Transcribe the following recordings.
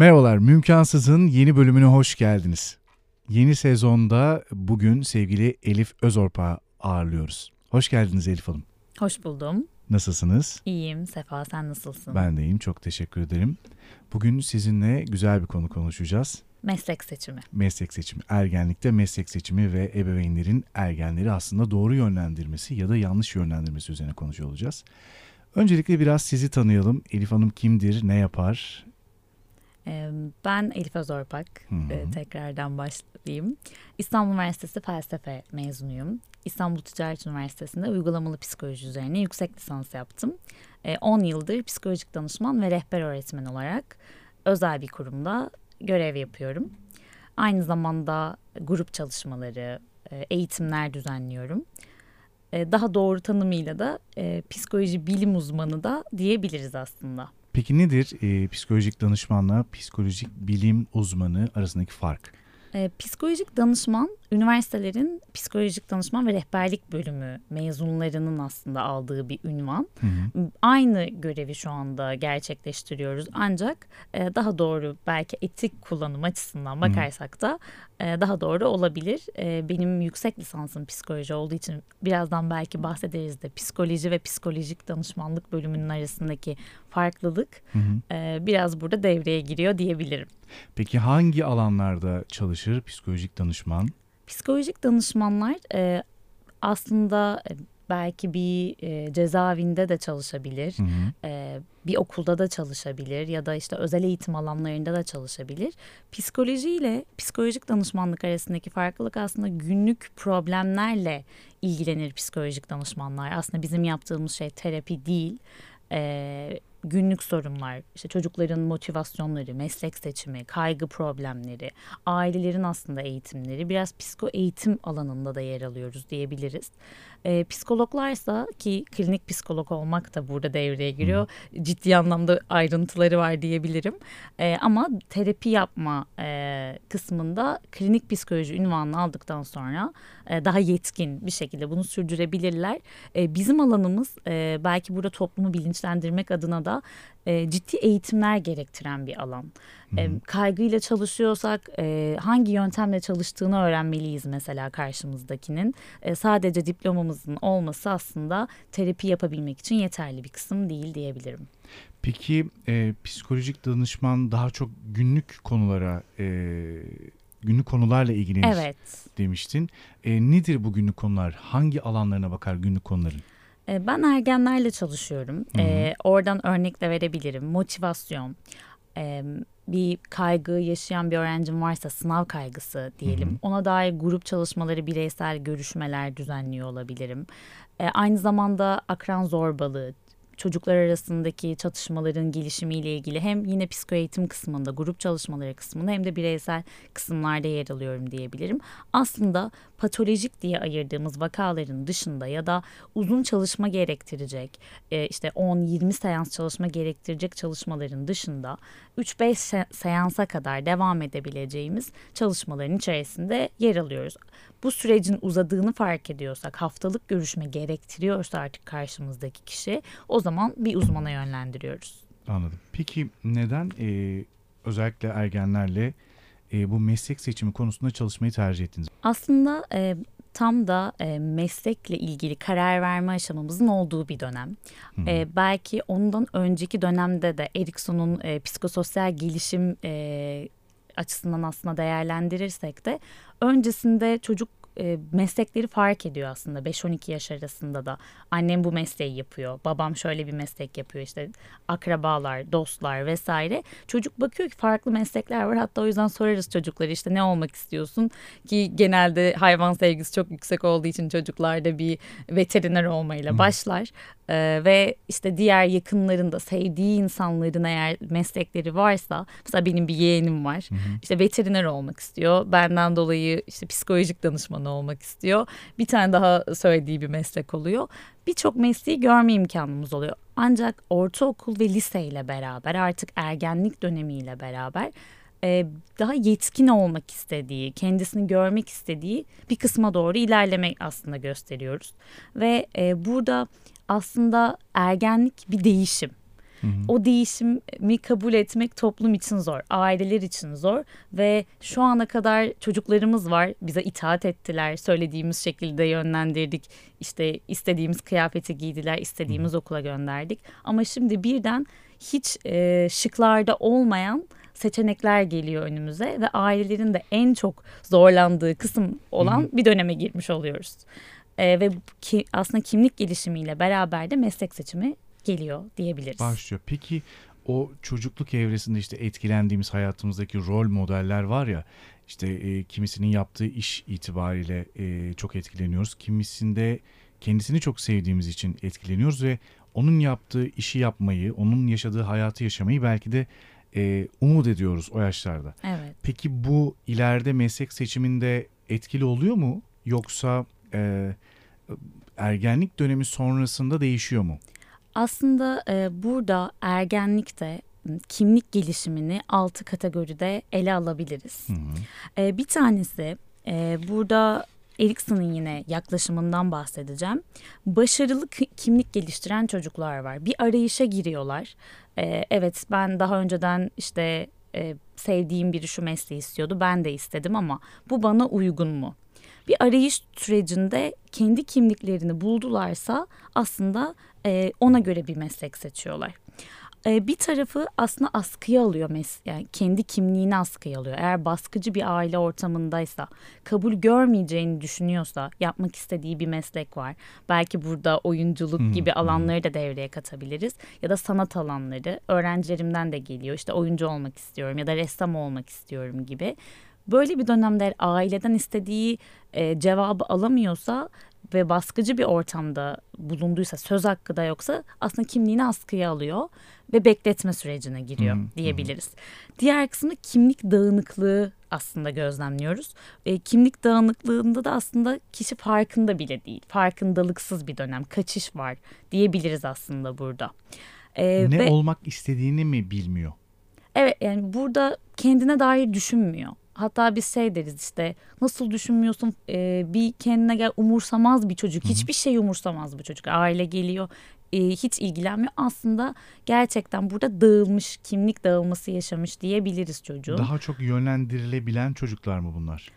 Merhabalar, Mümkansız'ın yeni bölümüne hoş geldiniz. Yeni sezonda bugün sevgili Elif Özorp'a ağırlıyoruz. Hoş geldiniz Elif Hanım. Hoş buldum. Nasılsınız? İyiyim. Sefa sen nasılsın? Ben de iyiyim, çok teşekkür ederim. Bugün sizinle güzel bir konu konuşacağız. Meslek seçimi. Meslek seçimi, ergenlikte meslek seçimi ve ebeveynlerin ergenleri aslında doğru yönlendirmesi ya da yanlış yönlendirmesi üzerine konuşuyor olacağız. Öncelikle biraz sizi tanıyalım. Elif Hanım kimdir, ne yapar? Ben Elif Özorpak. Hı hı. Ee, Tekrardan başlayayım. İstanbul Üniversitesi felsefe mezunuyum. İstanbul Ticaret Üniversitesi'nde uygulamalı psikoloji üzerine yüksek lisans yaptım. Ee, 10 yıldır psikolojik danışman ve rehber öğretmen olarak özel bir kurumda görev yapıyorum. Aynı zamanda grup çalışmaları, e, eğitimler düzenliyorum. E, Daha doğru tanımıyla da e, psikoloji bilim uzmanı da diyebiliriz aslında. Peki nedir e, psikolojik danışmanla psikolojik bilim uzmanı arasındaki fark? E, psikolojik danışman, üniversitelerin psikolojik danışman ve rehberlik bölümü mezunlarının aslında aldığı bir ünvan. Hı hı. Aynı görevi şu anda gerçekleştiriyoruz ancak e, daha doğru belki etik kullanım açısından bakarsak da e, daha doğru olabilir. E, benim yüksek lisansım psikoloji olduğu için birazdan belki bahsederiz de psikoloji ve psikolojik danışmanlık bölümünün arasındaki farklılık Hı hı. e, biraz burada devreye giriyor diyebilirim. Peki hangi alanlarda çalışır psikolojik danışman? Psikolojik danışmanlar e, aslında belki bir e, cezaevinde de çalışabilir, Hı hı. e, bir okulda da çalışabilir ya da işte özel eğitim alanlarında da çalışabilir. Psikoloji ile psikolojik danışmanlık arasındaki farklılık aslında günlük problemlerle ilgilenir psikolojik danışmanlar. Aslında bizim yaptığımız şey terapi değil. E, günlük sorunlar, işte çocukların motivasyonları, meslek seçimi, kaygı problemleri, ailelerin aslında eğitimleri biraz psiko eğitim alanında da yer alıyoruz diyebiliriz. E, psikologlarsa ki klinik psikolog olmak da burada devreye giriyor. Ciddi anlamda ayrıntıları var diyebilirim. E, ama terapi yapma e, kısmında klinik psikoloji ünvanını aldıktan sonra e, daha yetkin bir şekilde bunu sürdürebilirler. E, bizim alanımız e, belki burada toplumu bilinçlendirmek adına da e, ciddi eğitimler gerektiren bir alan. E, kaygıyla çalışıyorsak e, hangi yöntemle çalıştığını öğrenmeliyiz mesela karşımızdakinin. E, sadece diplomamızın olması aslında terapi yapabilmek için yeterli bir kısım değil diyebilirim. Peki e, psikolojik danışman daha çok günlük konulara, e, günlük konularla ilgilenir Evet. demiştin. E, nedir bu günlük konular? Hangi alanlarına bakar günlük konuların? E, Ben ergenlerle çalışıyorum. E, oradan örnek de verebilirim. Motivasyon, e, bir kaygı yaşayan bir öğrencim varsa sınav kaygısı diyelim. Ona dair grup çalışmaları, bireysel görüşmeler düzenliyor olabilirim. E, aynı zamanda akran zorbalığı, çocuklar arasındaki çatışmaların gelişimiyle ilgili hem yine psikoeğitim kısmında, grup çalışmaları kısmında hem de bireysel kısımlarda yer alıyorum diyebilirim. Aslında patolojik diye ayırdığımız vakaların dışında ya da uzun çalışma gerektirecek, e, işte 10-20 seans çalışma gerektirecek çalışmaların dışında 3-5 se- seansa kadar devam edebileceğimiz çalışmaların içerisinde yer alıyoruz. Bu sürecin uzadığını fark ediyorsak, haftalık görüşme gerektiriyorsa artık karşımızdaki kişi o zaman bir uzmana yönlendiriyoruz. Anladım. Peki neden e, özellikle ergenlerle e, bu meslek seçimi konusunda çalışmayı tercih ettiniz? Aslında e, tam da e, meslekle ilgili karar verme aşamamızın olduğu bir dönem. E, belki ondan önceki dönemde de Erikson'un e, psikososyal gelişim e, açısından aslında değerlendirirsek de öncesinde çocuk e, meslekleri fark ediyor aslında 5-12 yaş arasında da. Annem bu mesleği yapıyor, babam şöyle bir meslek yapıyor işte akrabalar, dostlar vesaire. Çocuk bakıyor ki farklı meslekler var hatta o yüzden sorarız çocuklara işte ne olmak istiyorsun ki genelde hayvan sevgisi çok yüksek olduğu için çocuklarda bir veteriner olmayla başlar. Ee, ve işte diğer yakınlarında sevdiği insanların eğer meslekleri varsa mesela benim bir yeğenim var işte veteriner olmak istiyor benden dolayı işte psikolojik danışmanı olmak istiyor bir tane daha söylediği bir meslek oluyor birçok mesleği görme imkanımız oluyor ancak ortaokul ve liseyle beraber artık ergenlik dönemiyle beraber e, daha yetkin olmak istediği, kendisini görmek istediği bir kısma doğru ilerlemek aslında gösteriyoruz. Ve e, burada aslında ergenlik bir değişim. Hı hı. O değişimi kabul etmek toplum için zor, aileler için zor ve şu ana kadar çocuklarımız var. Bize itaat ettiler, söylediğimiz şekilde yönlendirdik. İşte istediğimiz kıyafeti giydiler, istediğimiz hı. okula gönderdik. Ama şimdi birden hiç e, şıklarda olmayan seçenekler geliyor önümüze ve ailelerin de en çok zorlandığı kısım olan Hı-hı. bir döneme girmiş oluyoruz. E, ve ki, aslında kimlik gelişimiyle beraber de meslek seçimi geliyor diyebiliriz. Başlıyor. Peki o çocukluk evresinde işte etkilendiğimiz hayatımızdaki rol modeller var ya işte e, kimisinin yaptığı iş itibariyle e, çok etkileniyoruz. Kimisinde kendisini çok sevdiğimiz için etkileniyoruz ve onun yaptığı işi yapmayı, onun yaşadığı hayatı yaşamayı belki de e, umut ediyoruz o yaşlarda. Evet. Peki bu ileride meslek seçiminde etkili oluyor mu? Yoksa e, ergenlik dönemi sonrasında değişiyor mu? Aslında e, burada ergenlikte kimlik gelişimini altı kategoride ele alabiliriz. Hı hı. E, bir tanesi e, burada Erikson'un yine yaklaşımından bahsedeceğim. Başarılı kimlik geliştiren çocuklar var. Bir arayışa giriyorlar. Ee, evet ben daha önceden işte e, sevdiğim biri şu mesleği istiyordu. Ben de istedim ama bu bana uygun mu? Bir arayış sürecinde kendi kimliklerini buldularsa aslında e, ona göre bir meslek seçiyorlar e, bir tarafı aslında askıya alıyor mes yani kendi kimliğini askıya alıyor. Eğer baskıcı bir aile ortamındaysa, kabul görmeyeceğini düşünüyorsa, yapmak istediği bir meslek var. Belki burada oyunculuk gibi alanları da devreye katabiliriz ya da sanat alanları. Öğrencilerimden de geliyor. İşte oyuncu olmak istiyorum ya da ressam olmak istiyorum gibi. Böyle bir dönemde aileden istediği e, cevabı alamıyorsa ve baskıcı bir ortamda bulunduysa söz hakkı da yoksa aslında kimliğini askıya alıyor ve bekletme sürecine giriyor hmm, diyebiliriz. Hmm. Diğer kısmı kimlik dağınıklığı aslında gözlemliyoruz. E, kimlik dağınıklığında da aslında kişi farkında bile değil. Farkındalıksız bir dönem, kaçış var diyebiliriz aslında burada. E, ne ve, olmak istediğini mi bilmiyor? Evet yani burada kendine dair düşünmüyor. Hatta biz şey deriz işte nasıl düşünmüyorsun ee, bir kendine gel umursamaz bir çocuk. Hı-hı. Hiçbir şey umursamaz bu çocuk. Aile geliyor e, hiç ilgilenmiyor. Aslında gerçekten burada dağılmış, kimlik dağılması yaşamış diyebiliriz çocuğun. Daha çok yönlendirilebilen çocuklar mı bunlar?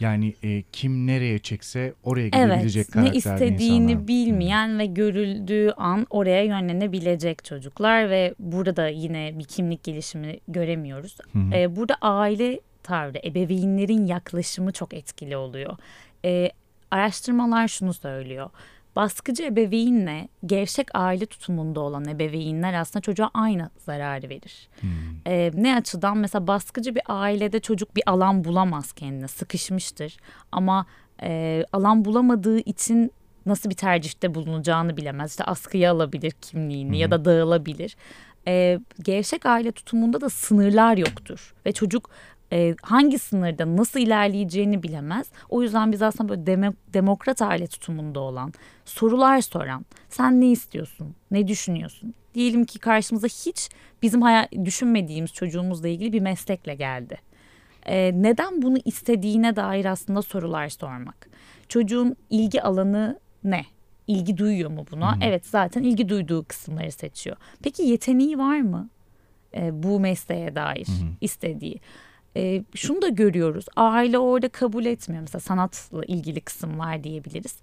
Yani e, kim nereye çekse oraya gidebilecek evet, karakterde ne istediğini insanlar. bilmeyen hmm. ve görüldüğü an oraya yönlenebilecek çocuklar ve burada da yine bir kimlik gelişimi göremiyoruz. Hmm. E, burada aile tavrı, ebeveynlerin yaklaşımı çok etkili oluyor. E, araştırmalar şunu söylüyor. Baskıcı ebeveynle gevşek aile tutumunda olan ebeveynler aslında çocuğa aynı zararı verir. Hmm. Ee, ne açıdan mesela baskıcı bir ailede çocuk bir alan bulamaz kendine sıkışmıştır ama e, alan bulamadığı için nasıl bir tercihte bulunacağını bilemez. İşte askıya alabilir kimliğini hmm. ya da dağılabilir. Ee, gevşek aile tutumunda da sınırlar yoktur ve çocuk e, hangi sınırda nasıl ilerleyeceğini bilemez. O yüzden biz aslında böyle demo, demokrat aile tutumunda olan, sorular soran, sen ne istiyorsun, ne düşünüyorsun? Diyelim ki karşımıza hiç bizim hayal, düşünmediğimiz çocuğumuzla ilgili bir meslekle geldi. E, neden bunu istediğine dair aslında sorular sormak. Çocuğun ilgi alanı ne? İlgi duyuyor mu buna? Hmm. Evet zaten ilgi duyduğu kısımları seçiyor. Peki yeteneği var mı? E, bu mesleğe dair hmm. istediği e, şunu da görüyoruz. Aile orada kabul etmiyor. Mesela sanatla ilgili kısımlar diyebiliriz.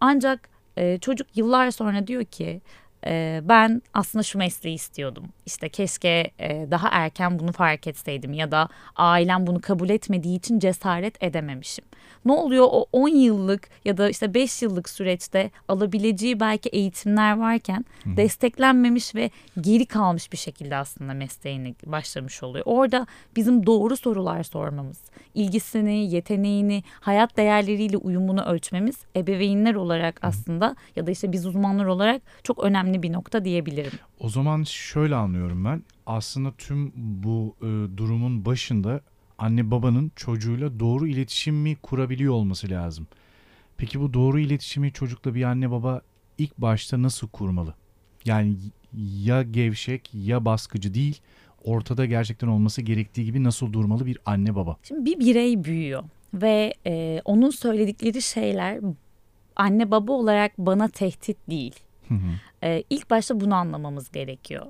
Ancak e, çocuk yıllar sonra diyor ki e, ben aslında şu mesleği istiyordum. İşte keşke e, daha erken bunu fark etseydim ya da ailem bunu kabul etmediği için cesaret edememişim. Ne oluyor o 10 yıllık ya da işte 5 yıllık süreçte alabileceği belki eğitimler varken Hı. desteklenmemiş ve geri kalmış bir şekilde aslında mesleğini başlamış oluyor. Orada bizim doğru sorular sormamız, ilgisini, yeteneğini, hayat değerleriyle uyumunu ölçmemiz ebeveynler olarak aslında ya da işte biz uzmanlar olarak çok önemli bir nokta diyebilirim. O zaman şöyle anlıyorum ben. Aslında tüm bu e, durumun başında anne babanın çocuğuyla doğru iletişimi kurabiliyor olması lazım. Peki bu doğru iletişimi çocukla bir anne baba ilk başta nasıl kurmalı? Yani ya gevşek ya baskıcı değil ortada gerçekten olması gerektiği gibi nasıl durmalı bir anne baba? Şimdi bir birey büyüyor ve e, onun söyledikleri şeyler anne baba olarak bana tehdit değil. Hı. E, ilk başta bunu anlamamız gerekiyor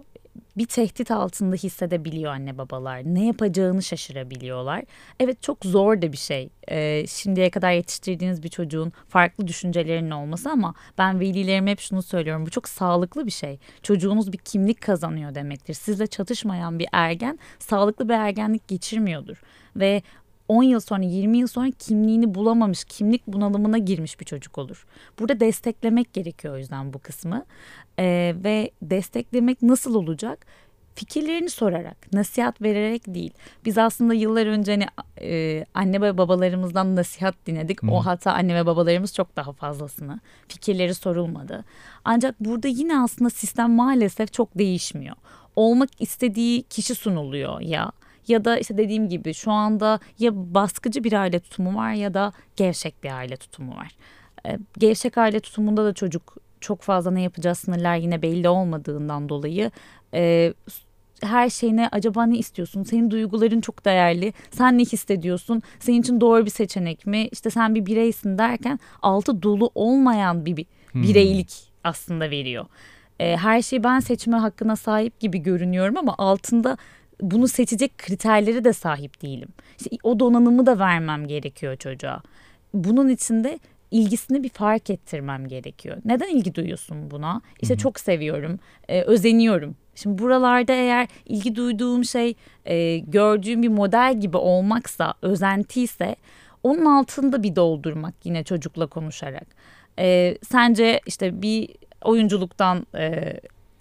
bir tehdit altında hissedebiliyor anne babalar. Ne yapacağını şaşırabiliyorlar. Evet çok zor da bir şey. Ee, şimdiye kadar yetiştirdiğiniz bir çocuğun farklı düşüncelerinin olması ama ben velilerime hep şunu söylüyorum. Bu çok sağlıklı bir şey. Çocuğunuz bir kimlik kazanıyor demektir. Sizle çatışmayan bir ergen sağlıklı bir ergenlik geçirmiyordur. Ve 10 yıl sonra 20 yıl sonra kimliğini bulamamış, kimlik bunalımına girmiş bir çocuk olur. Burada desteklemek gerekiyor o yüzden bu kısmı. Ee, ve desteklemek nasıl olacak? Fikirlerini sorarak, nasihat vererek değil. Biz aslında yıllar önce hani, e, anne ve babalarımızdan nasihat dinledik. Hı. O hata anne ve babalarımız çok daha fazlasını. Fikirleri sorulmadı. Ancak burada yine aslında sistem maalesef çok değişmiyor. Olmak istediği kişi sunuluyor ya ya da işte dediğim gibi şu anda ya baskıcı bir aile tutumu var ya da gevşek bir aile tutumu var. Ee, gevşek aile tutumunda da çocuk çok fazla ne yapacağı sınırlar yine belli olmadığından dolayı e, her şeyine acaba ne istiyorsun? Senin duyguların çok değerli. Sen ne hissediyorsun? Senin için doğru bir seçenek mi? İşte sen bir bireysin derken altı dolu olmayan bir, bir hmm. bireylik aslında veriyor. E, her şeyi ben seçme hakkına sahip gibi görünüyorum ama altında bunu seçecek kriterleri de sahip değilim. İşte o donanımı da vermem gerekiyor çocuğa. Bunun için de ilgisini bir fark ettirmem gerekiyor. Neden ilgi duyuyorsun buna? İşte Hı-hı. çok seviyorum, e, özeniyorum. Şimdi buralarda eğer ilgi duyduğum şey e, gördüğüm bir model gibi olmaksa, özentiyse onun altında bir doldurmak yine çocukla konuşarak. E, sence işte bir oyunculuktan e,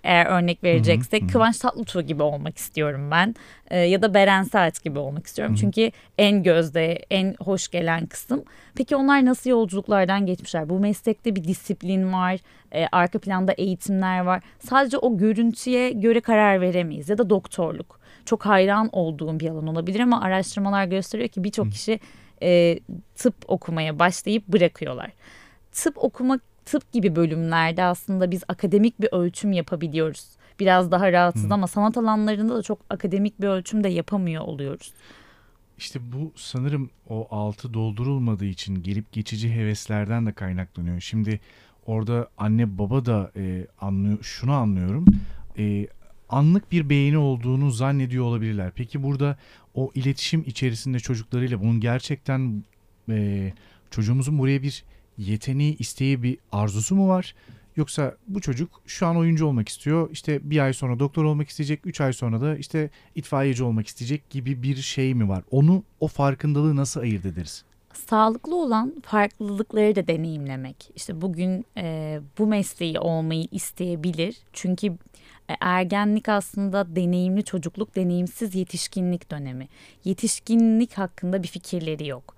eğer örnek vereceksek hı hı. Kıvanç Tatlıtuğ gibi olmak istiyorum ben e, ya da Beren Saat gibi olmak istiyorum. Hı hı. Çünkü en gözde, en hoş gelen kısım. Peki onlar nasıl yolculuklardan geçmişler? Bu meslekte bir disiplin var, e, arka planda eğitimler var. Sadece o görüntüye göre karar veremeyiz ya da doktorluk. Çok hayran olduğum bir alan olabilir ama araştırmalar gösteriyor ki birçok kişi e, tıp okumaya başlayıp bırakıyorlar. Tıp okumak tıp gibi bölümlerde aslında biz akademik bir ölçüm yapabiliyoruz. Biraz daha rahatsız Hı. ama sanat alanlarında da çok akademik bir ölçüm de yapamıyor oluyoruz. İşte bu sanırım o altı doldurulmadığı için gelip geçici heveslerden de kaynaklanıyor. Şimdi orada anne baba da e, anlıyor, şunu anlıyorum. E, anlık bir beğeni olduğunu zannediyor olabilirler. Peki burada o iletişim içerisinde çocuklarıyla bunun gerçekten e, çocuğumuzun buraya bir yeteneği, isteği bir arzusu mu var? Yoksa bu çocuk şu an oyuncu olmak istiyor. İşte bir ay sonra doktor olmak isteyecek. Üç ay sonra da işte itfaiyeci olmak isteyecek gibi bir şey mi var? Onu o farkındalığı nasıl ayırt ederiz? Sağlıklı olan farklılıkları da deneyimlemek. İşte bugün e, bu mesleği olmayı isteyebilir. Çünkü e, ergenlik aslında deneyimli çocukluk, deneyimsiz yetişkinlik dönemi. Yetişkinlik hakkında bir fikirleri yok.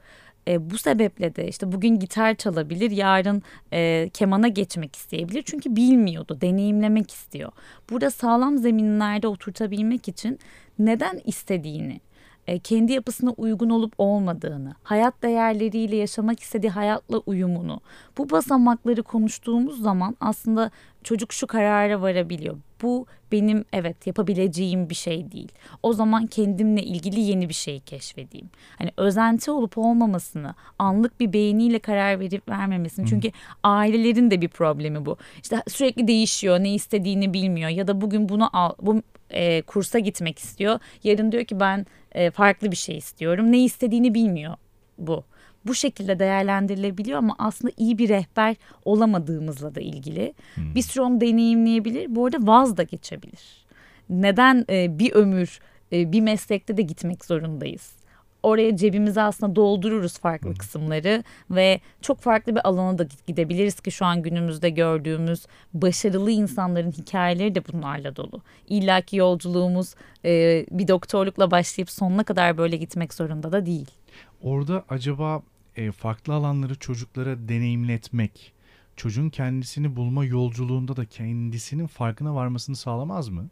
E, bu sebeple de işte bugün gitar çalabilir, yarın e, kemana geçmek isteyebilir. Çünkü bilmiyordu, deneyimlemek istiyor. Burada sağlam zeminlerde oturtabilmek için neden istediğini, e, kendi yapısına uygun olup olmadığını, hayat değerleriyle yaşamak istediği hayatla uyumunu, bu basamakları konuştuğumuz zaman aslında çocuk şu karara varabiliyor. Bu benim evet yapabileceğim bir şey değil. O zaman kendimle ilgili yeni bir şey keşfedeyim. Hani özenti olup olmamasını, anlık bir beğeniyle karar verip vermemesini. Çünkü ailelerin de bir problemi bu. İşte sürekli değişiyor, ne istediğini bilmiyor ya da bugün bunu al, bu e, kursa gitmek istiyor. Yarın diyor ki ben e, farklı bir şey istiyorum. Ne istediğini bilmiyor bu. Bu şekilde değerlendirilebiliyor ama aslında iyi bir rehber olamadığımızla da ilgili. Hmm. Bir süre onu deneyimleyebilir. Bu arada vaz da geçebilir. Neden e, bir ömür e, bir meslekte de gitmek zorundayız? Oraya cebimize aslında doldururuz farklı Hı. kısımları ve çok farklı bir alana da gidebiliriz ki şu an günümüzde gördüğümüz başarılı insanların hikayeleri de bunlarla dolu. İlla ki yolculuğumuz e, bir doktorlukla başlayıp sonuna kadar böyle gitmek zorunda da değil. Orada acaba e, farklı alanları çocuklara deneyimletmek çocuğun kendisini bulma yolculuğunda da kendisinin farkına varmasını sağlamaz mı?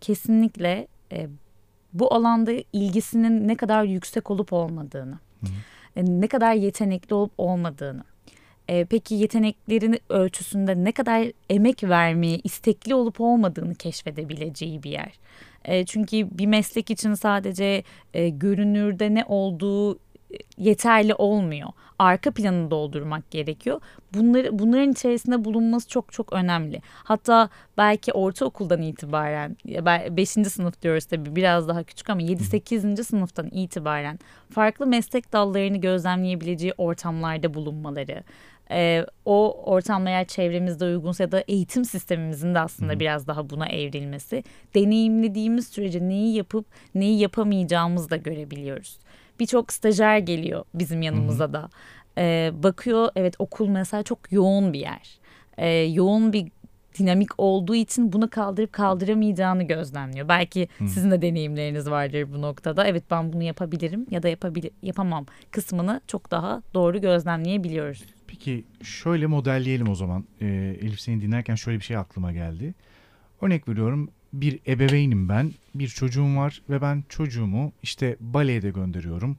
Kesinlikle e, bu alanda ilgisinin ne kadar yüksek olup olmadığını, hı e, ne kadar yetenekli olup olmadığını, e, peki yeteneklerin ölçüsünde ne kadar emek vermeye istekli olup olmadığını keşfedebileceği bir yer. E, çünkü bir meslek için sadece e, görünürde ne olduğu yeterli olmuyor. Arka planını doldurmak gerekiyor. Bunları bunların içerisinde bulunması çok çok önemli. Hatta belki ortaokuldan itibaren 5. sınıf diyoruz tabii biraz daha küçük ama 7-8. sınıftan itibaren farklı meslek dallarını gözlemleyebileceği ortamlarda bulunmaları, e, o ortamda eğer çevremizde uygunsa ya da eğitim sistemimizin de aslında Hı. biraz daha buna evrilmesi deneyimlediğimiz sürece neyi yapıp neyi yapamayacağımızı da görebiliyoruz. Birçok stajyer geliyor bizim yanımıza da. E, bakıyor evet okul mesela çok yoğun bir yer. E, yoğun bir dinamik olduğu için bunu kaldırıp kaldıramayacağını gözlemliyor. Belki Hı. sizin de deneyimleriniz vardır bu noktada. Evet ben bunu yapabilirim ya da yapabil yapamam kısmını çok daha doğru gözlemleyebiliyoruz. Peki şöyle modelleyelim o zaman. Ee, Elif seni dinlerken şöyle bir şey aklıma geldi. Örnek veriyorum bir ebeveynim ben. Bir çocuğum var ve ben çocuğumu işte baleye de gönderiyorum.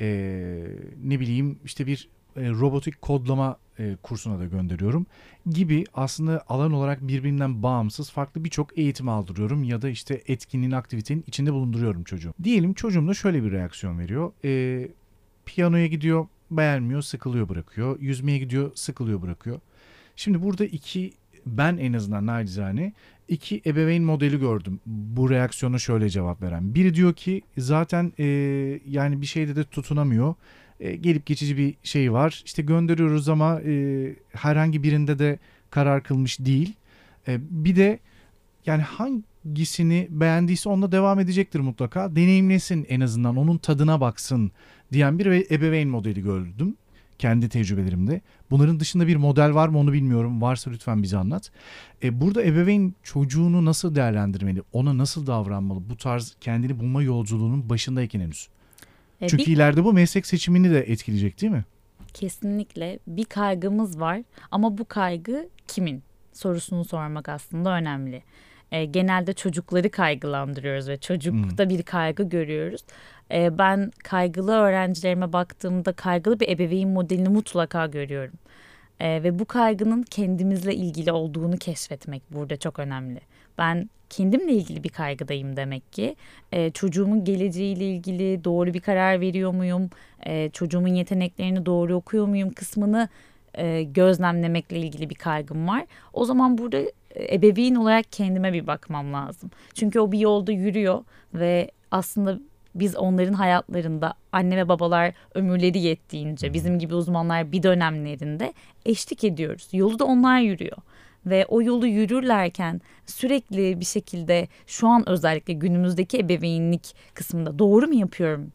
Ee, ne bileyim işte bir e, robotik kodlama e, kursuna da gönderiyorum gibi aslında alan olarak birbirinden bağımsız farklı birçok eğitim aldırıyorum ya da işte etkinliğin aktivitenin içinde bulunduruyorum çocuğu. Diyelim çocuğum da şöyle bir reaksiyon veriyor. E, piyanoya gidiyor beğenmiyor sıkılıyor bırakıyor. Yüzmeye gidiyor sıkılıyor bırakıyor. Şimdi burada iki ben en azından nacizane iki ebeveyn modeli gördüm. Bu reaksiyona şöyle cevap veren. Biri diyor ki zaten e, yani bir şeyde de tutunamıyor. E, gelip geçici bir şey var. İşte gönderiyoruz ama e, herhangi birinde de karar kılmış değil. E, bir de yani hangisini beğendiyse onunla devam edecektir mutlaka. Deneyimlesin en azından onun tadına baksın diyen bir ebeveyn modeli gördüm kendi tecrübelerimde. Bunların dışında bir model var mı onu bilmiyorum. Varsa lütfen bize anlat. E, burada ebeveyn çocuğunu nasıl değerlendirmeli? Ona nasıl davranmalı? Bu tarz kendini bulma yolculuğunun başındayken henüz. E, Çünkü bir... ileride bu meslek seçimini de etkileyecek değil mi? Kesinlikle bir kaygımız var ama bu kaygı kimin sorusunu sormak aslında önemli. E, genelde çocukları kaygılandırıyoruz ve çocukta hmm. bir kaygı görüyoruz. E, ben kaygılı öğrencilerime baktığımda kaygılı bir ebeveyn modelini mutlaka görüyorum. E, ve bu kaygının kendimizle ilgili olduğunu keşfetmek burada çok önemli. Ben kendimle ilgili bir kaygıdayım demek ki. E, çocuğumun geleceğiyle ilgili doğru bir karar veriyor muyum? E, çocuğumun yeteneklerini doğru okuyor muyum kısmını e, gözlemlemekle ilgili bir kaygım var. O zaman burada ebeveyn olarak kendime bir bakmam lazım. Çünkü o bir yolda yürüyor ve aslında biz onların hayatlarında anne ve babalar ömürleri yettiğince bizim gibi uzmanlar bir dönemlerinde eşlik ediyoruz. Yolu da onlar yürüyor ve o yolu yürürlerken sürekli bir şekilde şu an özellikle günümüzdeki ebeveynlik kısmında doğru mu yapıyorum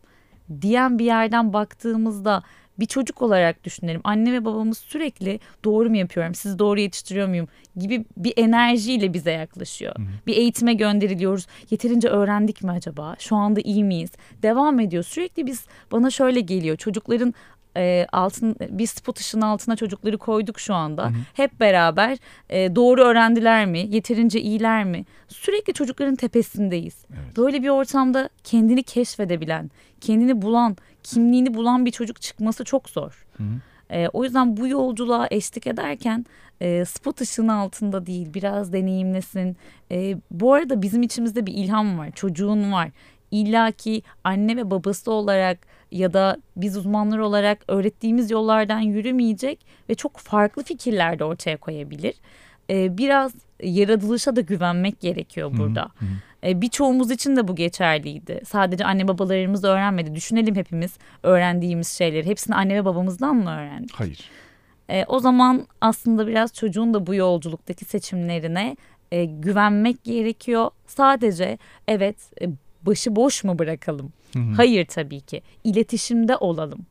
diyen bir yerden baktığımızda bir çocuk olarak düşünelim. Anne ve babamız sürekli doğru mu yapıyorum, sizi doğru yetiştiriyor muyum gibi bir enerjiyle bize yaklaşıyor. Hı. Bir eğitime gönderiliyoruz. Yeterince öğrendik mi acaba? Şu anda iyi miyiz? Devam ediyor. Sürekli biz bana şöyle geliyor. Çocukların e, altın bir spot ışığının altına çocukları koyduk şu anda. Hı hı. Hep beraber e, doğru öğrendiler mi? Yeterince iyiler mi? Sürekli çocukların tepesindeyiz. Evet. Böyle bir ortamda kendini keşfedebilen, kendini bulan, kimliğini bulan bir çocuk çıkması çok zor. Hı hı. E, o yüzden bu yolculuğa eşlik ederken e, spot ışığının altında değil biraz deneyimlesin. E, bu arada bizim içimizde bir ilham var, çocuğun var. İlla ki anne ve babası olarak ya da biz uzmanlar olarak öğrettiğimiz yollardan yürümeyecek ve çok farklı fikirler de ortaya koyabilir. E, biraz yaratılışa da güvenmek gerekiyor burada. Hı hı. E, birçoğumuz için de bu geçerliydi. Sadece anne babalarımız öğrenmedi. Düşünelim hepimiz öğrendiğimiz şeyleri. Hepsini anne ve babamızdan mı öğrendik? Hayır. E, o zaman aslında biraz çocuğun da bu yolculuktaki seçimlerine e, güvenmek gerekiyor. Sadece evet e, başı boş mu bırakalım? Hı hı. Hayır tabii ki. İletişimde olalım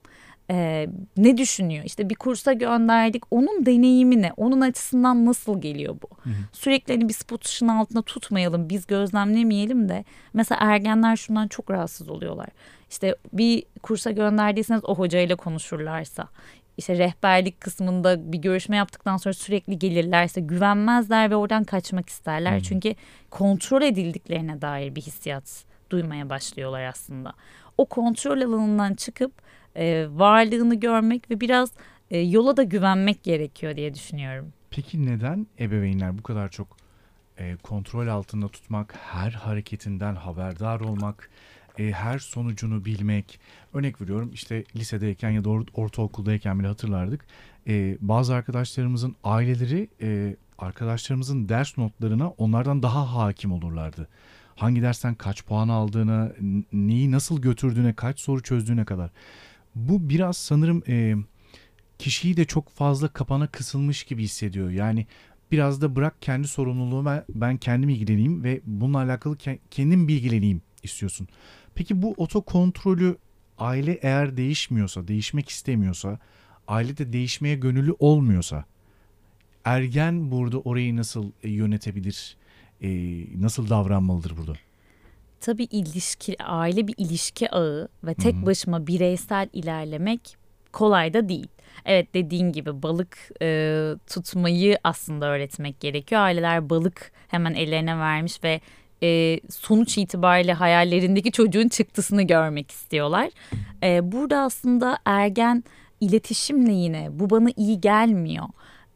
e, ne düşünüyor? İşte bir kursa gönderdik. Onun deneyimi ne? Onun açısından nasıl geliyor bu? Hı hı. Sürekli hani bir spot ışığın altında tutmayalım. Biz gözlemlemeyelim de. Mesela ergenler şundan çok rahatsız oluyorlar. İşte bir kursa gönderdiyseniz o hocayla konuşurlarsa işte rehberlik kısmında bir görüşme yaptıktan sonra sürekli gelirlerse güvenmezler ve oradan kaçmak isterler. Hmm. Çünkü kontrol edildiklerine dair bir hissiyat duymaya başlıyorlar aslında. O kontrol alanından çıkıp e, varlığını görmek ve biraz e, yola da güvenmek gerekiyor diye düşünüyorum. Peki neden ebeveynler bu kadar çok e, kontrol altında tutmak, her hareketinden haberdar olmak, e, her sonucunu bilmek. Örnek veriyorum işte lisedeyken ya da or- ortaokuldayken bile hatırlardık. E, bazı arkadaşlarımızın aileleri e, arkadaşlarımızın ders notlarına onlardan daha hakim olurlardı. Hangi dersten kaç puan aldığına, neyi nasıl götürdüğüne, kaç soru çözdüğüne kadar. Bu biraz sanırım e, kişiyi de çok fazla kapana kısılmış gibi hissediyor. Yani biraz da bırak kendi sorumluluğuma ben kendim ilgileneyim ve bununla alakalı ke- kendim bilgileneyim istiyorsun. Peki bu otokontrolü aile eğer değişmiyorsa, değişmek istemiyorsa, aile de değişmeye gönüllü olmuyorsa ergen burada orayı nasıl e, yönetebilir? E, nasıl davranmalıdır burada? Tabii ilişki, aile bir ilişki ağı ve tek Hı hı. başıma bireysel ilerlemek kolay da değil. Evet dediğin gibi balık e, tutmayı aslında öğretmek gerekiyor. Aileler balık hemen ellerine vermiş ve e, sonuç itibariyle hayallerindeki çocuğun çıktısını görmek istiyorlar. E, burada aslında ergen iletişimle yine bu bana iyi gelmiyor.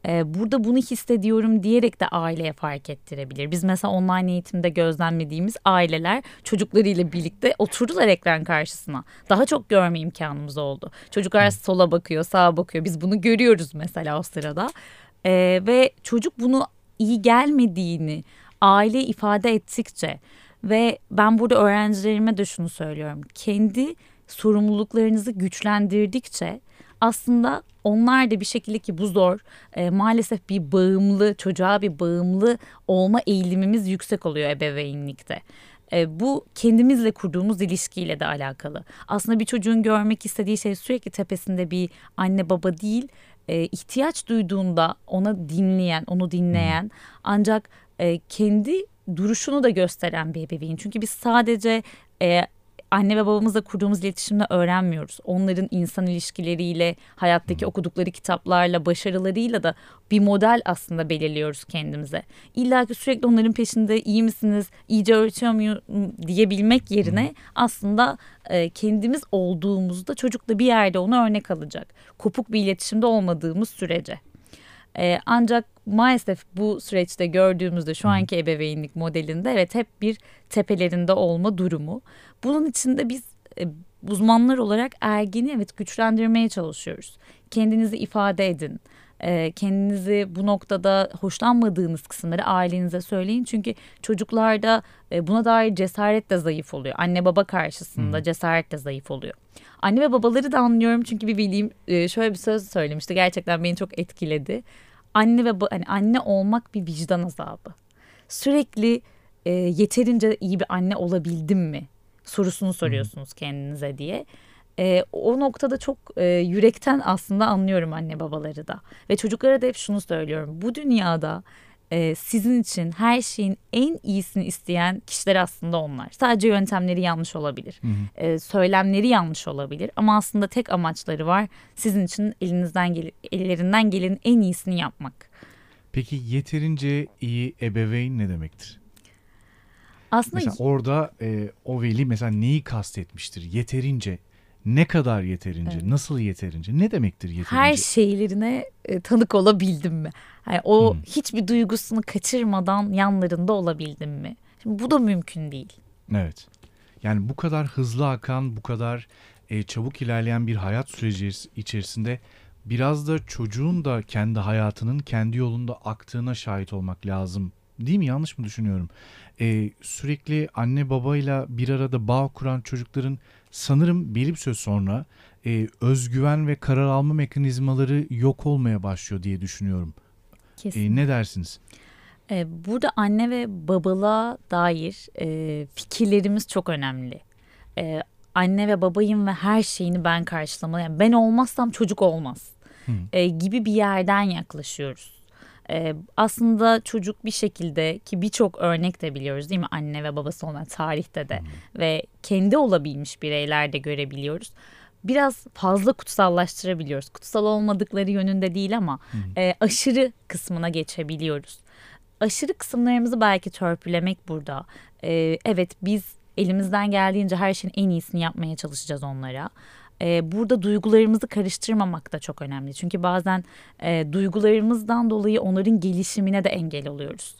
E, burada bunu hissediyorum diyerek de aileye fark ettirebilir. Biz mesela online eğitimde gözlemlediğimiz aileler çocuklarıyla birlikte oturdular ekran karşısına. Daha çok görme imkanımız oldu. Çocuklar sola bakıyor, sağa bakıyor. Biz bunu görüyoruz mesela o sırada. E, ve çocuk bunu iyi gelmediğini aile ifade ettikçe ve ben burada öğrencilerime de şunu söylüyorum. Kendi sorumluluklarınızı güçlendirdikçe aslında onlar da bir şekilde ki bu zor e, maalesef bir bağımlı çocuğa bir bağımlı olma eğilimimiz yüksek oluyor ebeveynlikte. E, bu kendimizle kurduğumuz ilişkiyle de alakalı. Aslında bir çocuğun görmek istediği şey sürekli tepesinde bir anne baba değil e, ihtiyaç duyduğunda ona dinleyen, onu dinleyen ancak e, kendi duruşunu da gösteren bir ebeveyn. Çünkü biz sadece e, anne ve babamızla kurduğumuz iletişimle öğrenmiyoruz. Onların insan ilişkileriyle, hayattaki okudukları kitaplarla, başarılarıyla da bir model aslında belirliyoruz kendimize. İlla ki sürekli onların peşinde iyi misiniz, iyice öğretiyor muyum diyebilmek yerine aslında e, kendimiz olduğumuzda çocuk da bir yerde onu örnek alacak. Kopuk bir iletişimde olmadığımız sürece. Ee, ancak maalesef bu süreçte gördüğümüzde şu anki ebeveynlik modelinde evet hep bir tepelerinde olma durumu. Bunun için de biz e, uzmanlar olarak ergeni evet güçlendirmeye çalışıyoruz. Kendinizi ifade edin. E, kendinizi bu noktada hoşlanmadığınız kısımları ailenize söyleyin. Çünkü çocuklarda e, buna dair cesaret de zayıf oluyor. Anne baba karşısında cesaret de zayıf oluyor. Anne ve babaları da anlıyorum çünkü bir bildiğim e, şöyle bir söz söylemişti. Gerçekten beni çok etkiledi. Anne ve hani anne olmak bir vicdan azabı. Sürekli e, yeterince iyi bir anne olabildim mi sorusunu soruyorsunuz kendinize diye. E, o noktada çok e, yürekten aslında anlıyorum anne babaları da. Ve çocuklara da hep şunu söylüyorum. Bu dünyada e, sizin için her şeyin en iyisini isteyen kişiler aslında onlar. Sadece yöntemleri yanlış olabilir. E, söylemleri yanlış olabilir. Ama aslında tek amaçları var. Sizin için elinizden gel ellerinden gelenin en iyisini yapmak. Peki yeterince iyi ebeveyn ne demektir? Aslında Mesela orada e, o veli mesela neyi kastetmiştir? Yeterince, ne kadar yeterince, Evet. nasıl yeterince, ne demektir yeterince? her şeylerine e, tanık olabildim mi? Yani o Hmm. hiçbir duygusunu kaçırmadan yanlarında olabildim mi? Şimdi bu da mümkün değil. Evet. Yani bu kadar hızlı akan, bu kadar e, çabuk ilerleyen bir hayat süreci içerisinde biraz da çocuğun da kendi hayatının kendi yolunda aktığına şahit olmak lazım. Değil mi? Yanlış mı düşünüyorum? E, sürekli anne babayla bir arada bağ kuran çocukların sanırım belli bir süre sonra e, özgüven ve karar alma mekanizmaları yok olmaya başlıyor diye düşünüyorum. E, ne dersiniz? Ee, Burada anne ve babalığa dair e, fikirlerimiz çok önemli. Ee, anne ve babayım ve her şeyini ben karşılamalıyım. Yani ben olmazsam çocuk olmaz e, gibi bir yerden yaklaşıyoruz. Ee, aslında çocuk bir şekilde ki birçok örnek de biliyoruz değil mi anne ve babası olan tarihte de ve kendi olabilmiş bireyler de görebiliyoruz. Biraz fazla kutsallaştırabiliyoruz. Kutsal olmadıkları yönünde değil ama e, aşırı kısmına geçebiliyoruz aşırı kısımlarımızı belki törpülemek burada. Ee, evet biz elimizden geldiğince her şeyin en iyisini yapmaya çalışacağız onlara. Ee, burada duygularımızı karıştırmamak da çok önemli. Çünkü bazen e, duygularımızdan dolayı onların gelişimine de engel oluyoruz.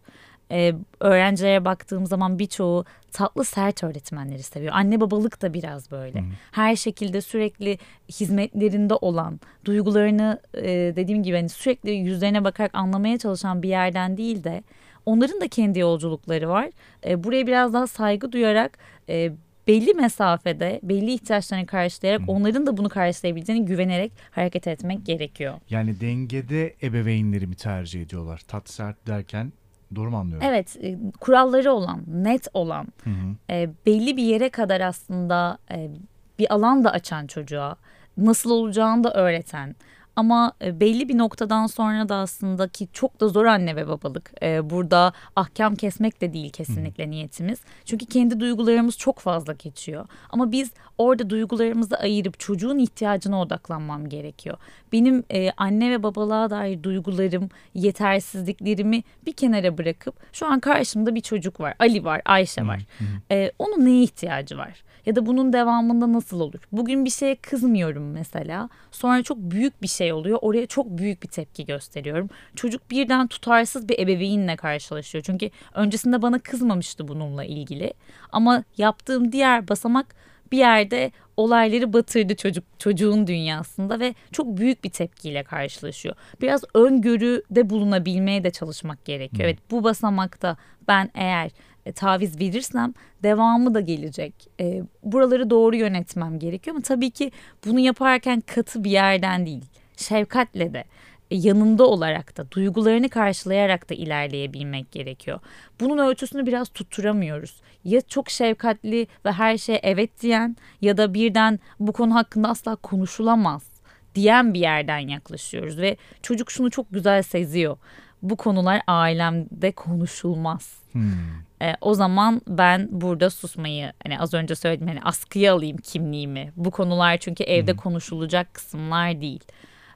e, öğrencilere baktığım zaman birçoğu tatlı sert öğretmenleri seviyor. Anne babalık da biraz böyle. Hı. Her şekilde sürekli hizmetlerinde olan, duygularını e, dediğim gibi hani sürekli yüzlerine bakarak anlamaya çalışan bir yerden değil de onların da kendi yolculukları var. E, buraya biraz daha saygı duyarak e, belli mesafede belli ihtiyaçlarını karşılayarak Hı. onların da bunu karşılayabileceğini güvenerek hareket etmek gerekiyor. Yani dengede ebeveynleri mi tercih ediyorlar? Tat sert derken Doğru mu anlıyorum? Evet, e, kuralları olan, net olan, hı hı. E, belli bir yere kadar aslında e, bir alan da açan çocuğa, nasıl olacağını da öğreten, ama e, belli bir noktadan sonra da aslında ki çok da zor anne ve babalık. Ee, burada ahkam kesmek de değil kesinlikle niyetimiz. Çünkü kendi duygularımız çok fazla geçiyor. Ama biz orada duygularımızı ayırıp çocuğun ihtiyacına odaklanmam gerekiyor. Benim e, anne ve babalığa dair duygularım, yetersizliklerimi bir kenara bırakıp şu an karşımda bir çocuk var. Ali var, Ayşe var. Onun neye ihtiyacı var? Ya da bunun devamında nasıl olur? Bugün bir şeye kızmıyorum mesela. Sonra çok büyük bir şey oluyor. Oraya çok büyük bir tepki gösteriyorum. Çocuk birden tutarsız bir ebeveynle karşılaşıyor. Çünkü öncesinde bana kızmamıştı bununla ilgili. Ama yaptığım diğer basamak bir yerde olayları batırdı çocuk çocuğun dünyasında ve çok büyük bir tepkiyle karşılaşıyor. Biraz öngörüde bulunabilmeye de çalışmak gerekiyor. Hmm. Evet bu basamakta ben eğer e, taviz verirsem devamı da gelecek. E, buraları doğru yönetmem gerekiyor ama tabii ki bunu yaparken katı bir yerden değil. Şefkatle de e, yanında olarak da duygularını karşılayarak da ilerleyebilmek gerekiyor. Bunun ölçüsünü biraz tutturamıyoruz. Ya çok şefkatli ve her şeye evet diyen ya da birden bu konu hakkında asla konuşulamaz diyen bir yerden yaklaşıyoruz ve çocuk şunu çok güzel seziyor. Bu konular ailemde konuşulmaz. Hmm. E, o zaman ben burada susmayı hani az önce söyledim hani askıya alayım kimliğimi. Bu konular çünkü evde hmm. konuşulacak kısımlar değil.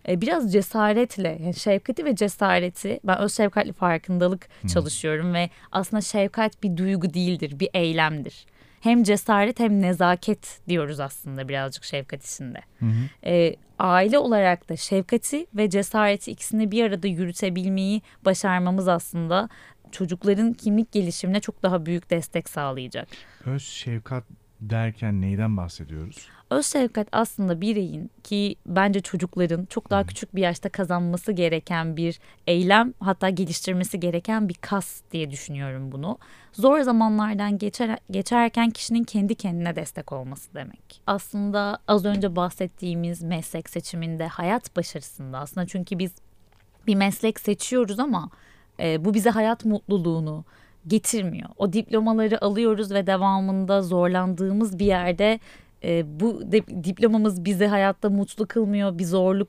E, biraz cesaretle yani şefkati ve cesareti ben öz şefkatli farkındalık hmm. çalışıyorum ve aslında şefkat bir duygu değildir bir eylemdir. Hem cesaret hem nezaket diyoruz aslında birazcık şefkat içinde. Hı E, aile olarak da şefkati ve cesareti ikisini bir arada yürütebilmeyi başarmamız aslında çocukların kimlik gelişimine çok daha büyük destek sağlayacak. Öz şefkat derken neyden bahsediyoruz? Öz şefkat aslında bireyin ki bence çocukların çok daha küçük bir yaşta kazanması gereken bir eylem hatta geliştirmesi gereken bir kas diye düşünüyorum bunu. Zor zamanlardan geçer, geçerken kişinin kendi kendine destek olması demek. Aslında az önce bahsettiğimiz meslek seçiminde hayat başarısında aslında çünkü biz bir meslek seçiyoruz ama e, bu bize hayat mutluluğunu getirmiyor. O diplomaları alıyoruz ve devamında zorlandığımız bir yerde e, bu de, diplomamız bizi hayatta mutlu kılmıyor. Bir zorluk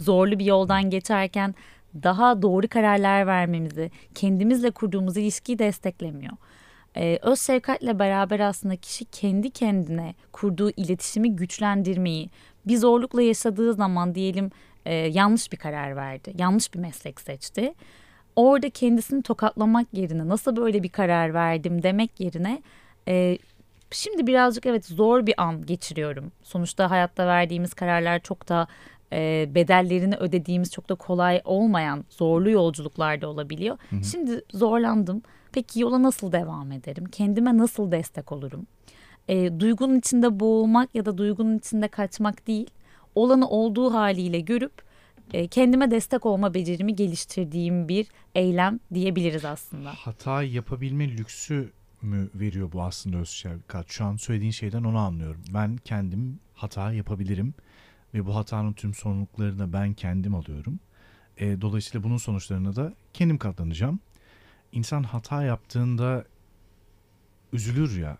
zorlu bir yoldan geçerken daha doğru kararlar vermemizi, kendimizle kurduğumuz ilişkiyi desteklemiyor. Ee, öz şefkatle beraber aslında kişi kendi kendine kurduğu iletişimi güçlendirmeyi, bir zorlukla yaşadığı zaman diyelim e, yanlış bir karar verdi, yanlış bir meslek seçti orada kendisini tokatlamak yerine nasıl böyle bir karar verdim demek yerine e, şimdi birazcık evet zor bir an geçiriyorum. Sonuçta hayatta verdiğimiz kararlar çok da e, bedellerini ödediğimiz çok da kolay olmayan zorlu yolculuklarda olabiliyor. Hı hı. Şimdi zorlandım. Peki yola nasıl devam ederim? Kendime nasıl destek olurum? E, duygunun içinde boğulmak ya da duygunun içinde kaçmak değil, olanı olduğu haliyle görüp e, kendime destek olma becerimi geliştirdiğim bir eylem diyebiliriz aslında. Hata yapabilme lüksü mü veriyor bu aslında öz şefkat? Şu an söylediğin şeyden onu anlıyorum. Ben kendim hata yapabilirim ve bu hatanın tüm sorumluluklarını ben kendim alıyorum. E, dolayısıyla bunun sonuçlarına da kendim katlanacağım. İnsan hata yaptığında üzülür ya.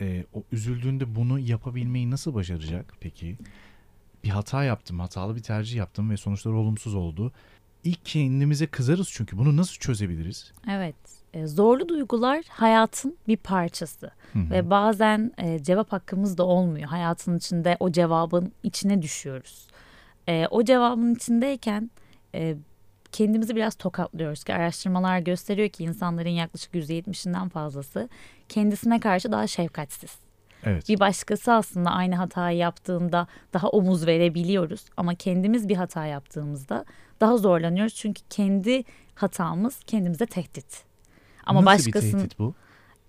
E, o üzüldüğünde bunu yapabilmeyi nasıl başaracak peki? Bir hata yaptım, hatalı bir tercih yaptım ve sonuçlar olumsuz oldu. İlk kendimize kızarız çünkü bunu nasıl çözebiliriz? Evet. E, zorlu duygular hayatın bir parçası Hı-hı. ve bazen e, cevap hakkımız da olmuyor. Hayatın içinde o cevabın içine düşüyoruz. E, o cevabın içindeyken kendimizi biraz tokatlıyoruz ki araştırmalar gösteriyor ki insanların yaklaşık %70'inden fazlası kendisine karşı daha şefkatsiz. Evet. Bir başkası aslında aynı hatayı yaptığında daha omuz verebiliyoruz ama kendimiz bir hata yaptığımızda daha zorlanıyoruz çünkü kendi hatamız kendimize tehdit. Ama Nasıl başkasının bir tehdit bu?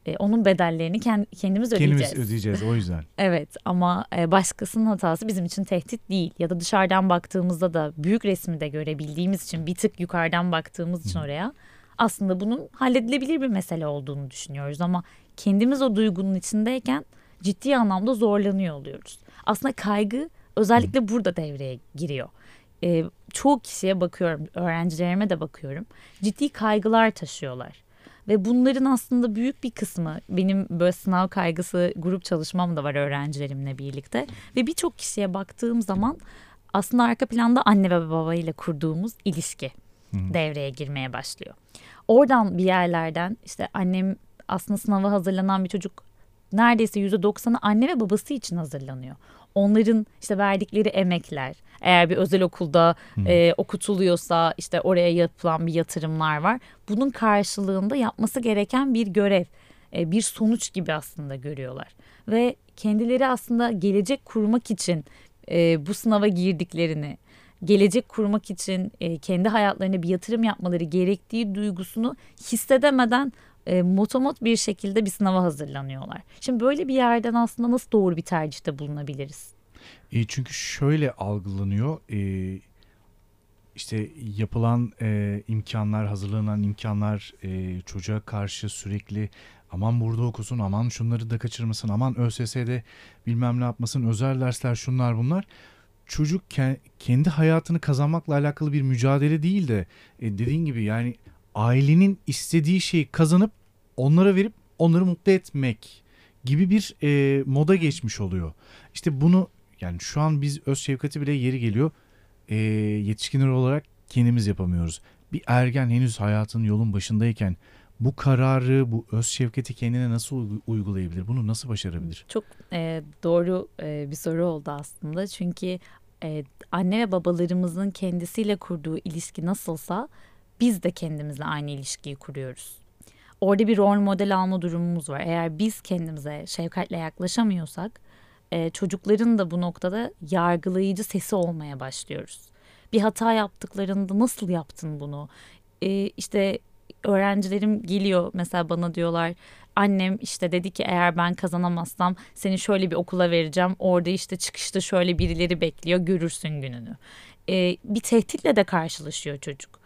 e, onun bedellerini kend, kendimiz ödeyeceğiz. Kendimiz ödeyeceğiz o yüzden. Evet ama e, başkasının hatası bizim için tehdit değil. Ya da dışarıdan baktığımızda da büyük resmi de görebildiğimiz için bir tık yukarıdan baktığımız için oraya aslında bunun halledilebilir bir mesele olduğunu düşünüyoruz. Ama kendimiz o duygunun içindeyken ciddi anlamda zorlanıyor oluyoruz. Aslında kaygı özellikle burada devreye giriyor. E, çoğu kişiye bakıyorum, öğrencilerime de bakıyorum. Ciddi kaygılar taşıyorlar. Ve bunların aslında büyük bir kısmı benim böyle sınav kaygısı grup çalışmam da var öğrencilerimle birlikte. Ve birçok kişiye baktığım zaman aslında arka planda anne ve baba ile kurduğumuz ilişki devreye girmeye başlıyor. Oradan bir yerlerden işte annem aslında sınava hazırlanan bir çocuk neredeyse %90'ı anne ve babası için hazırlanıyor. Onların işte verdikleri emekler, eğer bir özel okulda e, okutuluyorsa işte oraya yapılan bir yatırımlar var. Bunun karşılığında yapması gereken bir görev, e, bir sonuç gibi aslında görüyorlar. Ve kendileri aslında gelecek kurmak için e, bu sınava girdiklerini, gelecek kurmak için e, kendi hayatlarına bir yatırım yapmaları gerektiği duygusunu hissedemeden e, motomot bir şekilde bir sınava hazırlanıyorlar. Şimdi böyle bir yerden aslında nasıl doğru bir tercihte bulunabiliriz? E, çünkü şöyle algılanıyor. E, işte yapılan e, imkanlar, hazırlanan imkanlar e, çocuğa karşı sürekli aman burada okusun, aman şunları da kaçırmasın, aman ÖSS'de bilmem ne yapmasın, özel dersler şunlar bunlar. Çocuk ke- kendi hayatını kazanmakla alakalı bir mücadele değil de e, dediğin gibi yani ailenin istediği şeyi kazanıp onlara verip onları mutlu etmek gibi bir e, moda geçmiş oluyor. İşte bunu yani şu an biz öz şefkati bile yeri geliyor e, yetişkinler olarak kendimiz yapamıyoruz. Bir ergen henüz hayatın yolun başındayken bu kararı, bu öz şefkati kendine nasıl uygulayabilir? Bunu nasıl başarabilir? Çok e, doğru e, bir soru oldu aslında. Çünkü e, anne ve babalarımızın kendisiyle kurduğu ilişki nasılsa biz de kendimizle aynı ilişkiyi kuruyoruz. Orada bir rol model alma durumumuz var. Eğer biz kendimize şefkatle yaklaşamıyorsak e, çocukların da bu noktada yargılayıcı sesi olmaya başlıyoruz. Bir hata yaptıklarında nasıl yaptın bunu? E, işte öğrencilerim geliyor mesela bana diyorlar annem işte dedi ki eğer ben kazanamazsam seni şöyle bir okula vereceğim orada işte çıkışta şöyle birileri bekliyor görürsün gününü. E, bir tehditle de karşılaşıyor çocuk.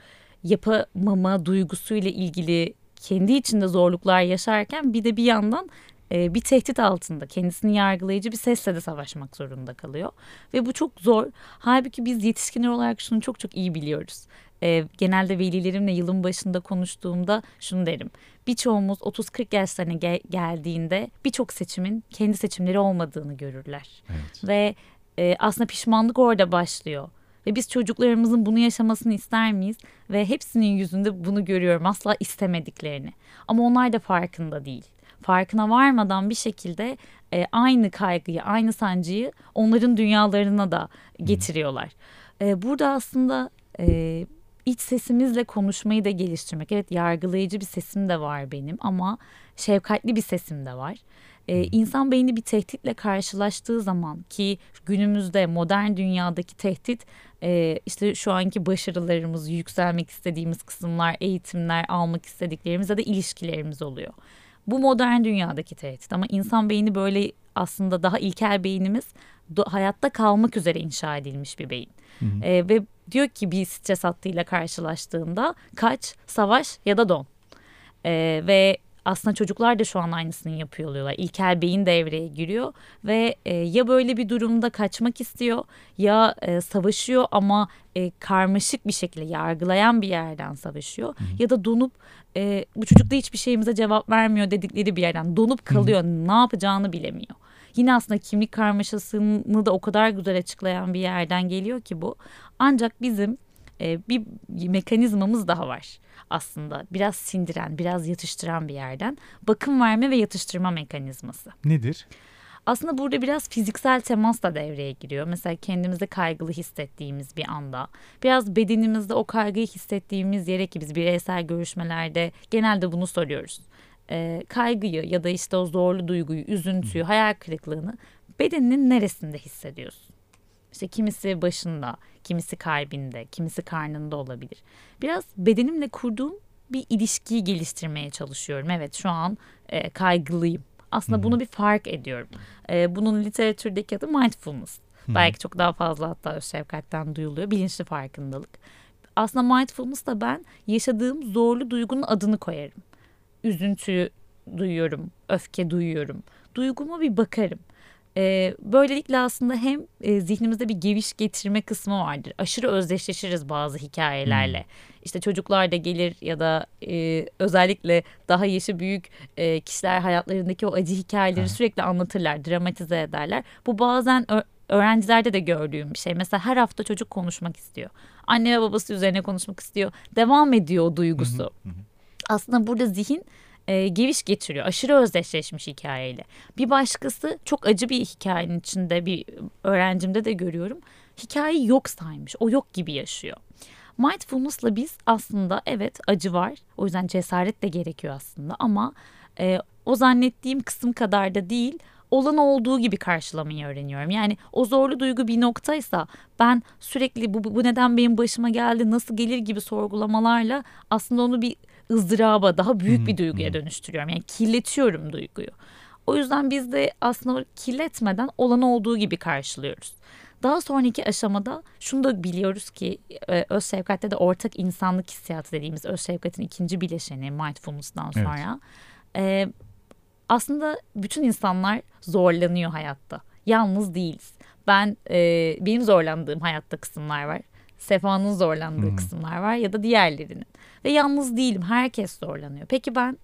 Yapamama duygusuyla ilgili kendi içinde zorluklar yaşarken bir de bir yandan e, bir tehdit altında kendisini yargılayıcı bir sesle de savaşmak zorunda kalıyor. Ve bu çok zor. Halbuki biz yetişkinler olarak şunu çok çok iyi biliyoruz. E, genelde velilerimle yılın başında konuştuğumda şunu derim. Birçoğumuz 30-40 yaşlarına gel- geldiğinde birçok seçimin kendi seçimleri olmadığını görürler. Evet. Ve e, aslında pişmanlık orada başlıyor. Ve biz çocuklarımızın bunu yaşamasını ister miyiz? Ve hepsinin yüzünde bunu görüyorum asla istemediklerini. Ama onlar da farkında değil farkına varmadan bir şekilde e, aynı kaygıyı, aynı sancıyı onların dünyalarına da getiriyorlar. E, burada aslında e, iç sesimizle konuşmayı da geliştirmek. Evet yargılayıcı bir sesim de var benim ama şefkatli bir sesim de var. Ee, insan beyni bir tehditle karşılaştığı zaman ki günümüzde modern dünyadaki tehdit e, işte şu anki başarılarımız, yükselmek istediğimiz kısımlar, eğitimler, almak istediklerimiz ya da ilişkilerimiz oluyor. Bu modern dünyadaki tehdit ama insan beyni böyle aslında daha ilkel beynimiz hayatta kalmak üzere inşa edilmiş bir beyin. Hı hı. E, ve diyor ki bir stres hattıyla karşılaştığında kaç, savaş ya da don. E, ve aslında çocuklar da şu an aynısını yapıyor oluyorlar. İlkel beyin devreye giriyor ve e, ya böyle bir durumda kaçmak istiyor ya e, savaşıyor ama e, karmaşık bir şekilde yargılayan bir yerden savaşıyor. Hı hı. Ya da donup e, bu çocuk da hiçbir şeyimize cevap vermiyor dedikleri bir yerden donup kalıyor. Hı hı. Ne yapacağını bilemiyor. Yine aslında kimlik karmaşasını da o kadar güzel açıklayan bir yerden geliyor ki bu. Ancak bizim e, bir mekanizmamız daha var aslında. Biraz sindiren, biraz yatıştıran bir yerden. Bakım verme ve yatıştırma mekanizması. Nedir? Aslında burada biraz fiziksel temas da devreye giriyor. Mesela kendimizi kaygılı hissettiğimiz bir anda. Biraz bedenimizde o kaygıyı hissettiğimiz yere ki biz bireysel görüşmelerde genelde bunu soruyoruz. Ee, kaygıyı ya da işte o zorlu duyguyu, üzüntüyü, hayal kırıklığını bedeninin neresinde hissediyorsun? İşte kimisi başında, kimisi kalbinde, kimisi karnında olabilir. Biraz bedenimle kurduğum bir ilişkiyi geliştirmeye çalışıyorum. Evet şu an e, kaygılıyım. Aslında Hı-hı. bunu bir fark ediyorum. E, bunun literatürdeki adı mindfulness. Hı-hı. Belki çok daha fazla hatta şefkatten duyuluyor. Bilinçli farkındalık. Aslında mindfulness da ben yaşadığım zorlu duygunun adını koyarım. Üzüntü duyuyorum, öfke duyuyorum. Duyguma bir bakarım. E, böylelikle aslında hem e, zihnimizde bir geviş getirme kısmı vardır. Aşırı özdeşleşiriz bazı hikayelerle. Hmm. İşte çocuklar da gelir ya da e, özellikle daha yaşı büyük e, kişiler hayatlarındaki o acı hikayeleri evet. sürekli anlatırlar, dramatize ederler. Bu bazen öğrencilerde de gördüğüm bir şey. Mesela her hafta çocuk konuşmak istiyor. Anne ve babası üzerine konuşmak istiyor. Devam ediyor o duygusu. Aslında burada zihin e, geviş getiriyor. Aşırı özdeşleşmiş hikayeyle. Bir başkası çok acı bir hikayenin içinde bir öğrencimde de görüyorum. Hikayeyi yok saymış. O yok gibi yaşıyor. Mindfulness'la biz aslında evet acı var. O yüzden cesaret de gerekiyor aslında ama e, o zannettiğim kısım kadar da değil olan olduğu gibi karşılamayı öğreniyorum. Yani o zorlu duygu bir noktaysa ben sürekli bu, bu neden benim başıma geldi nasıl gelir gibi sorgulamalarla aslında onu bir ızdıraba daha büyük bir duyguya dönüştürüyorum. Yani kirletiyorum duyguyu. O yüzden biz de aslında kirletmeden olan olduğu gibi karşılıyoruz. Daha sonraki aşamada şunu da biliyoruz ki e, öz şefkatte de ortak insanlık hissiyatı dediğimiz öz şefkatin ikinci bileşeni mindfulness'dan sonra evet. e, aslında bütün insanlar zorlanıyor hayatta. Yalnız değiliz. Ben e, benim zorlandığım hayatta kısımlar var. Sefa'nın zorlandığı hmm. kısımlar var ya da diğerlerinin. Ve yalnız değilim. Herkes zorlanıyor. Peki ben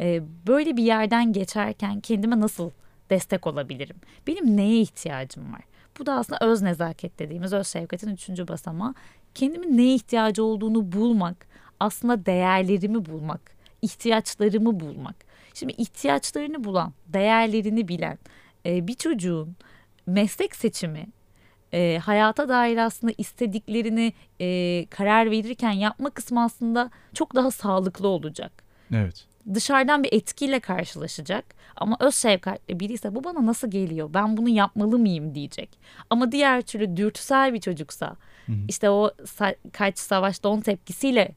e, böyle bir yerden geçerken kendime nasıl destek olabilirim? Benim neye ihtiyacım var? Bu da aslında öz nezaket dediğimiz öz şefkatin üçüncü basamağı. Kendimin neye ihtiyacı olduğunu bulmak, aslında değerlerimi bulmak, ihtiyaçlarımı bulmak. Şimdi ihtiyaçlarını bulan, değerlerini bilen e, bir çocuğun meslek seçimi e, hayata dair aslında istediklerini e, karar verirken yapma kısmı aslında çok daha sağlıklı olacak. Evet. Dışarıdan bir etkiyle karşılaşacak ama öz şefkatli biri ise bu bana nasıl geliyor ben bunu yapmalı mıyım diyecek. Ama diğer türlü dürtüsel bir çocuksa hı hı. işte o sa- kaç savaş don tepkisiyle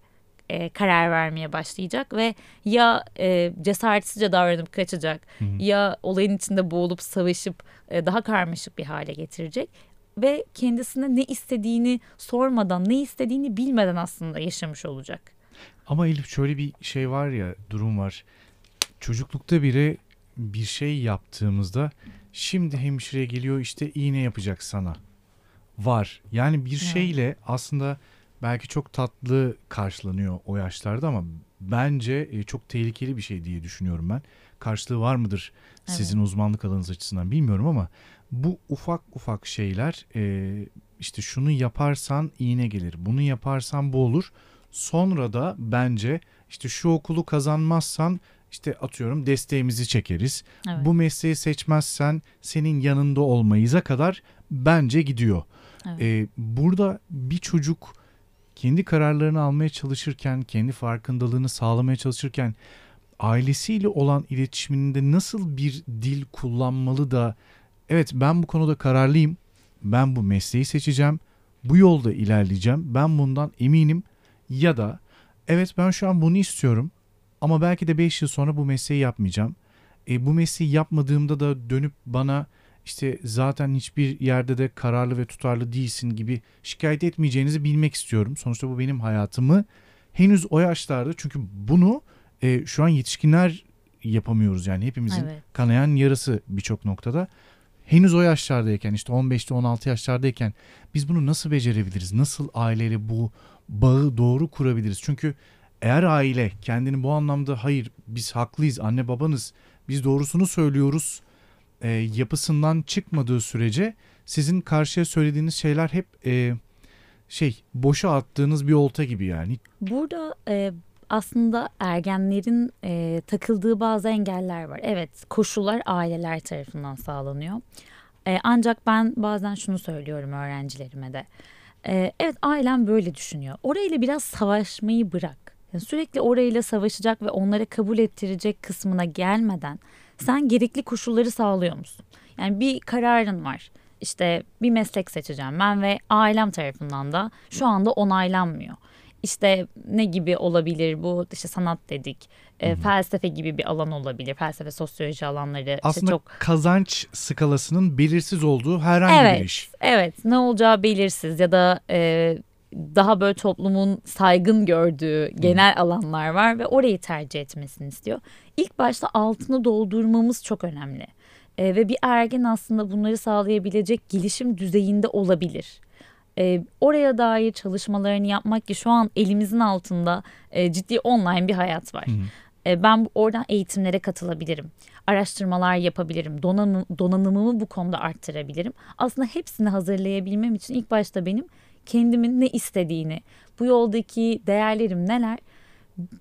e, karar vermeye başlayacak ve ya e, cesaretsizce davranıp kaçacak hı hı. ya olayın içinde boğulup savaşıp e, daha karmaşık bir hale getirecek ve kendisine ne istediğini sormadan, ne istediğini bilmeden aslında yaşamış olacak. Ama Elif şöyle bir şey var ya, durum var. Çocuklukta biri bir şey yaptığımızda şimdi hemşire geliyor işte iğne yapacak sana. Var. Yani bir şeyle aslında belki çok tatlı karşılanıyor o yaşlarda ama bence e, çok tehlikeli bir şey diye düşünüyorum ben. Karşılığı var mıdır sizin evet. uzmanlık alanınız açısından bilmiyorum ama bu ufak ufak şeyler e, işte şunu yaparsan iğne gelir, bunu yaparsan bu olur. Sonra da bence işte şu okulu kazanmazsan işte atıyorum desteğimizi çekeriz. Evet. Bu mesleği seçmezsen senin yanında olmayıza kadar bence gidiyor. Evet. Ee, burada bir çocuk kendi kararlarını almaya çalışırken, kendi farkındalığını sağlamaya çalışırken ailesiyle olan iletişiminde nasıl bir dil kullanmalı da evet ben bu konuda kararlıyım. Ben bu mesleği seçeceğim. Bu yolda ilerleyeceğim. Ben bundan eminim. Ya da evet ben şu an bunu istiyorum. Ama belki de 5 yıl sonra bu mesleği yapmayacağım. E, bu mesleği yapmadığımda da dönüp bana işte zaten hiçbir yerde de kararlı ve tutarlı değilsin gibi şikayet etmeyeceğinizi bilmek istiyorum. Sonuçta bu benim hayatımı henüz o yaşlarda çünkü bunu e, şu an yetişkinler yapamıyoruz yani hepimizin evet. kanayan yarası birçok noktada henüz o yaşlardayken işte 15'te 16 yaşlardayken biz bunu nasıl becerebiliriz? Nasıl aileyle bu bağı doğru kurabiliriz? Çünkü eğer aile kendini bu anlamda hayır biz haklıyız anne babanız biz doğrusunu söylüyoruz e, yapısından çıkmadığı sürece sizin karşıya söylediğiniz şeyler hep e, şey boşa attığınız bir olta gibi yani. Burada e, aslında ergenlerin e, takıldığı bazı engeller var. Evet koşullar aileler tarafından sağlanıyor. E, ancak ben bazen şunu söylüyorum öğrencilerime de. E, evet ailem böyle düşünüyor. Orayla biraz savaşmayı bırak. Yani sürekli orayla savaşacak ve onlara kabul ettirecek kısmına gelmeden sen gerekli koşulları sağlıyor musun? Yani bir kararın var. İşte bir meslek seçeceğim ben ve ailem tarafından da şu anda onaylanmıyor işte ne gibi olabilir bu işte sanat dedik e, felsefe gibi bir alan olabilir felsefe sosyoloji alanları aslında işte çok kazanç skalasının belirsiz olduğu herhangi evet bir iş. evet ne olacağı belirsiz ya da e, daha böyle toplumun saygın gördüğü genel alanlar var ve orayı tercih etmesini istiyor. İlk başta altını doldurmamız çok önemli. E, ve bir ergen aslında bunları sağlayabilecek gelişim düzeyinde olabilir. E, oraya dair çalışmalarını yapmak ki şu an elimizin altında e, ciddi online bir hayat var. E, ben oradan eğitimlere katılabilirim. Araştırmalar yapabilirim. Donanım, donanımımı bu konuda arttırabilirim. Aslında hepsini hazırlayabilmem için ilk başta benim kendimin ne istediğini, bu yoldaki değerlerim neler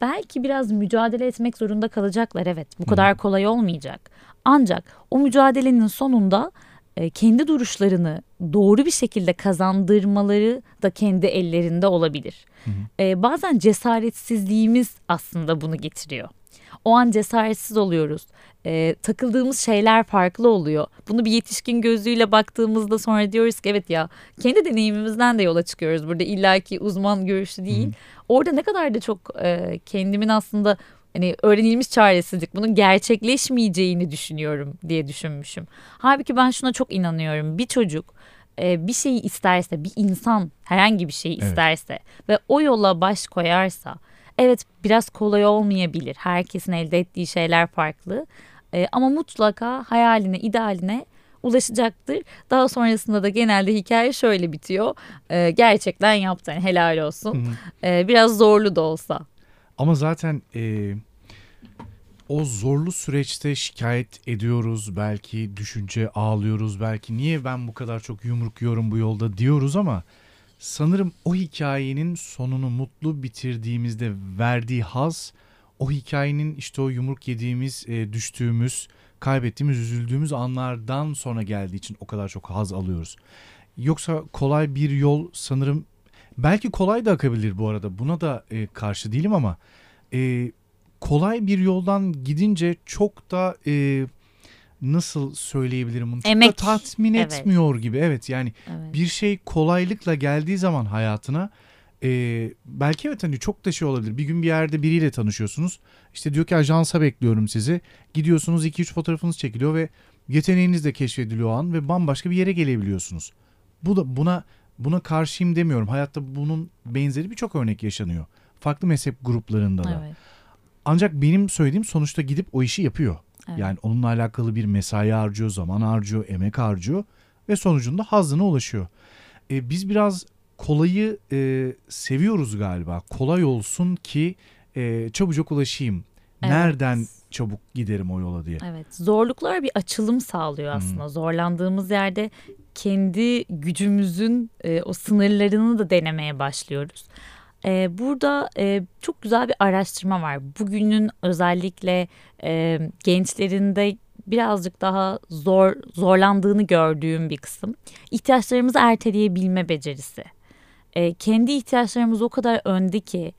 belki biraz mücadele etmek zorunda kalacaklar evet bu kadar kolay olmayacak ancak o mücadelenin sonunda kendi duruşlarını doğru bir şekilde kazandırmaları da kendi ellerinde olabilir. E, bazen cesaretsizliğimiz aslında bunu getiriyor. O an cesaretsiz oluyoruz. E, takıldığımız şeyler farklı oluyor. Bunu bir yetişkin gözüyle baktığımızda sonra diyoruz ki evet ya kendi deneyimimizden de yola çıkıyoruz. Burada illaki uzman görüşü değil. Orada ne kadar da çok e, kendimin aslında hani öğrenilmiş çaresizlik bunun gerçekleşmeyeceğini düşünüyorum diye düşünmüşüm. Halbuki ben şuna çok inanıyorum. Bir çocuk e, bir şeyi isterse, bir insan herhangi bir şeyi Evet. isterse ve o yola baş koyarsa evet biraz kolay olmayabilir. Herkesin elde ettiği şeyler farklı. E, ama mutlaka hayaline, idealine ulaşacaktır. Daha sonrasında da genelde hikaye şöyle bitiyor. E, gerçekten yaptı. Yani helal olsun. E, biraz zorlu da olsa. Ama zaten e, o zorlu süreçte şikayet ediyoruz. Belki düşünce ağlıyoruz. Belki niye ben bu kadar çok yumruk yiyorum bu yolda diyoruz ama sanırım o hikayenin sonunu mutlu bitirdiğimizde verdiği haz o hikayenin işte o yumruk yediğimiz, e, düştüğümüz, kaybettiğimiz, üzüldüğümüz anlardan sonra geldiği için o kadar çok haz alıyoruz. Yoksa kolay bir yol sanırım belki kolay da akabilir bu arada. Buna da e, karşı değilim ama e, kolay bir yoldan gidince çok da e, nasıl söyleyebilirim bunu? Çok Emek, da tatmin evet. etmiyor gibi. Evet yani Evet. bir şey kolaylıkla geldiği zaman hayatına e, belki evet hani çok da şey olabilir. Bir gün bir yerde biriyle tanışıyorsunuz. İşte diyor ki ajansa bekliyorum sizi. Gidiyorsunuz 2-3 fotoğrafınız çekiliyor ve yeteneğiniz de keşfediliyor o an ve bambaşka bir yere gelebiliyorsunuz. Bu da buna buna karşıyım demiyorum. Hayatta bunun benzeri birçok örnek yaşanıyor. Farklı mezhep gruplarında da. Evet. Ancak benim söylediğim sonuçta gidip o işi yapıyor. Evet. Yani onunla alakalı bir mesai harcıyor, zaman harcıyor, emek harcıyor ve sonucunda hazzına ulaşıyor. E, biz biraz kolayı e, seviyoruz galiba. Kolay olsun ki e, çabucak ulaşayım. Evet. Nereden çabuk giderim o yola diye. Evet, zorluklar bir açılım sağlıyor aslında. Zorlandığımız yerde kendi gücümüzün e, o sınırlarını da denemeye başlıyoruz. E, burada e, çok güzel bir araştırma var. Bugünün özellikle e, gençlerinde birazcık daha zor zorlandığını gördüğüm bir kısım. İhtiyaçlarımızı erteleyebilme becerisi. E, kendi ihtiyaçlarımız o kadar önde ki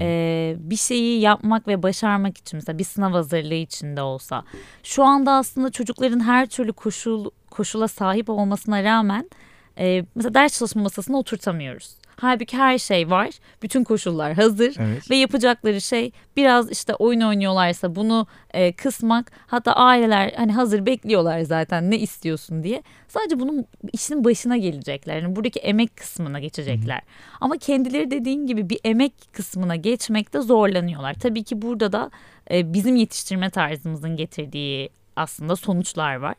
e, bir şeyi yapmak ve başarmak için mesela bir sınav hazırlığı içinde olsa şu anda aslında çocukların her türlü koşul koşula sahip olmasına rağmen e, mesela ders çalışma masasına oturtamıyoruz. Halbuki her şey var. Bütün koşullar hazır Evet. ve yapacakları şey biraz işte oyun oynuyorlarsa bunu e, kısmak. Hatta aileler hani hazır bekliyorlar zaten ne istiyorsun diye. Sadece bunun işin başına gelecekler. Yani buradaki emek kısmına geçecekler. Ama kendileri dediğin gibi bir emek kısmına geçmekte zorlanıyorlar. Tabii ki burada da e, bizim yetiştirme tarzımızın getirdiği aslında sonuçlar var.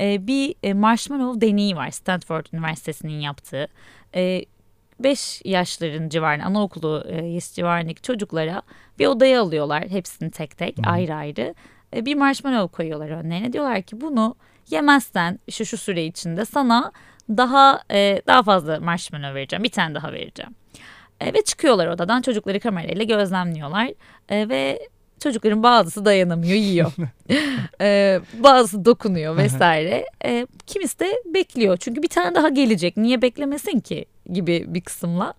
E, bir e, marshmallow deneyi var Stanford Üniversitesi'nin yaptığı. E, 5 yaşların civarında anaokulu e, yaş civarındaki çocuklara bir odaya alıyorlar hepsini tek tek ayrı ayrı. E, bir marshmallow koyuyorlar önlerine diyorlar ki bunu yemezsen şu şu süre içinde sana daha e, daha fazla marshmallow vereceğim bir tane daha vereceğim. E, ve çıkıyorlar odadan çocukları kamerayla gözlemliyorlar E, ve çocukların bazısı dayanamıyor yiyor. E, bazısı dokunuyor vesaire. E, kimisi de bekliyor çünkü bir tane daha gelecek niye beklemesin ki gibi bir kısımla.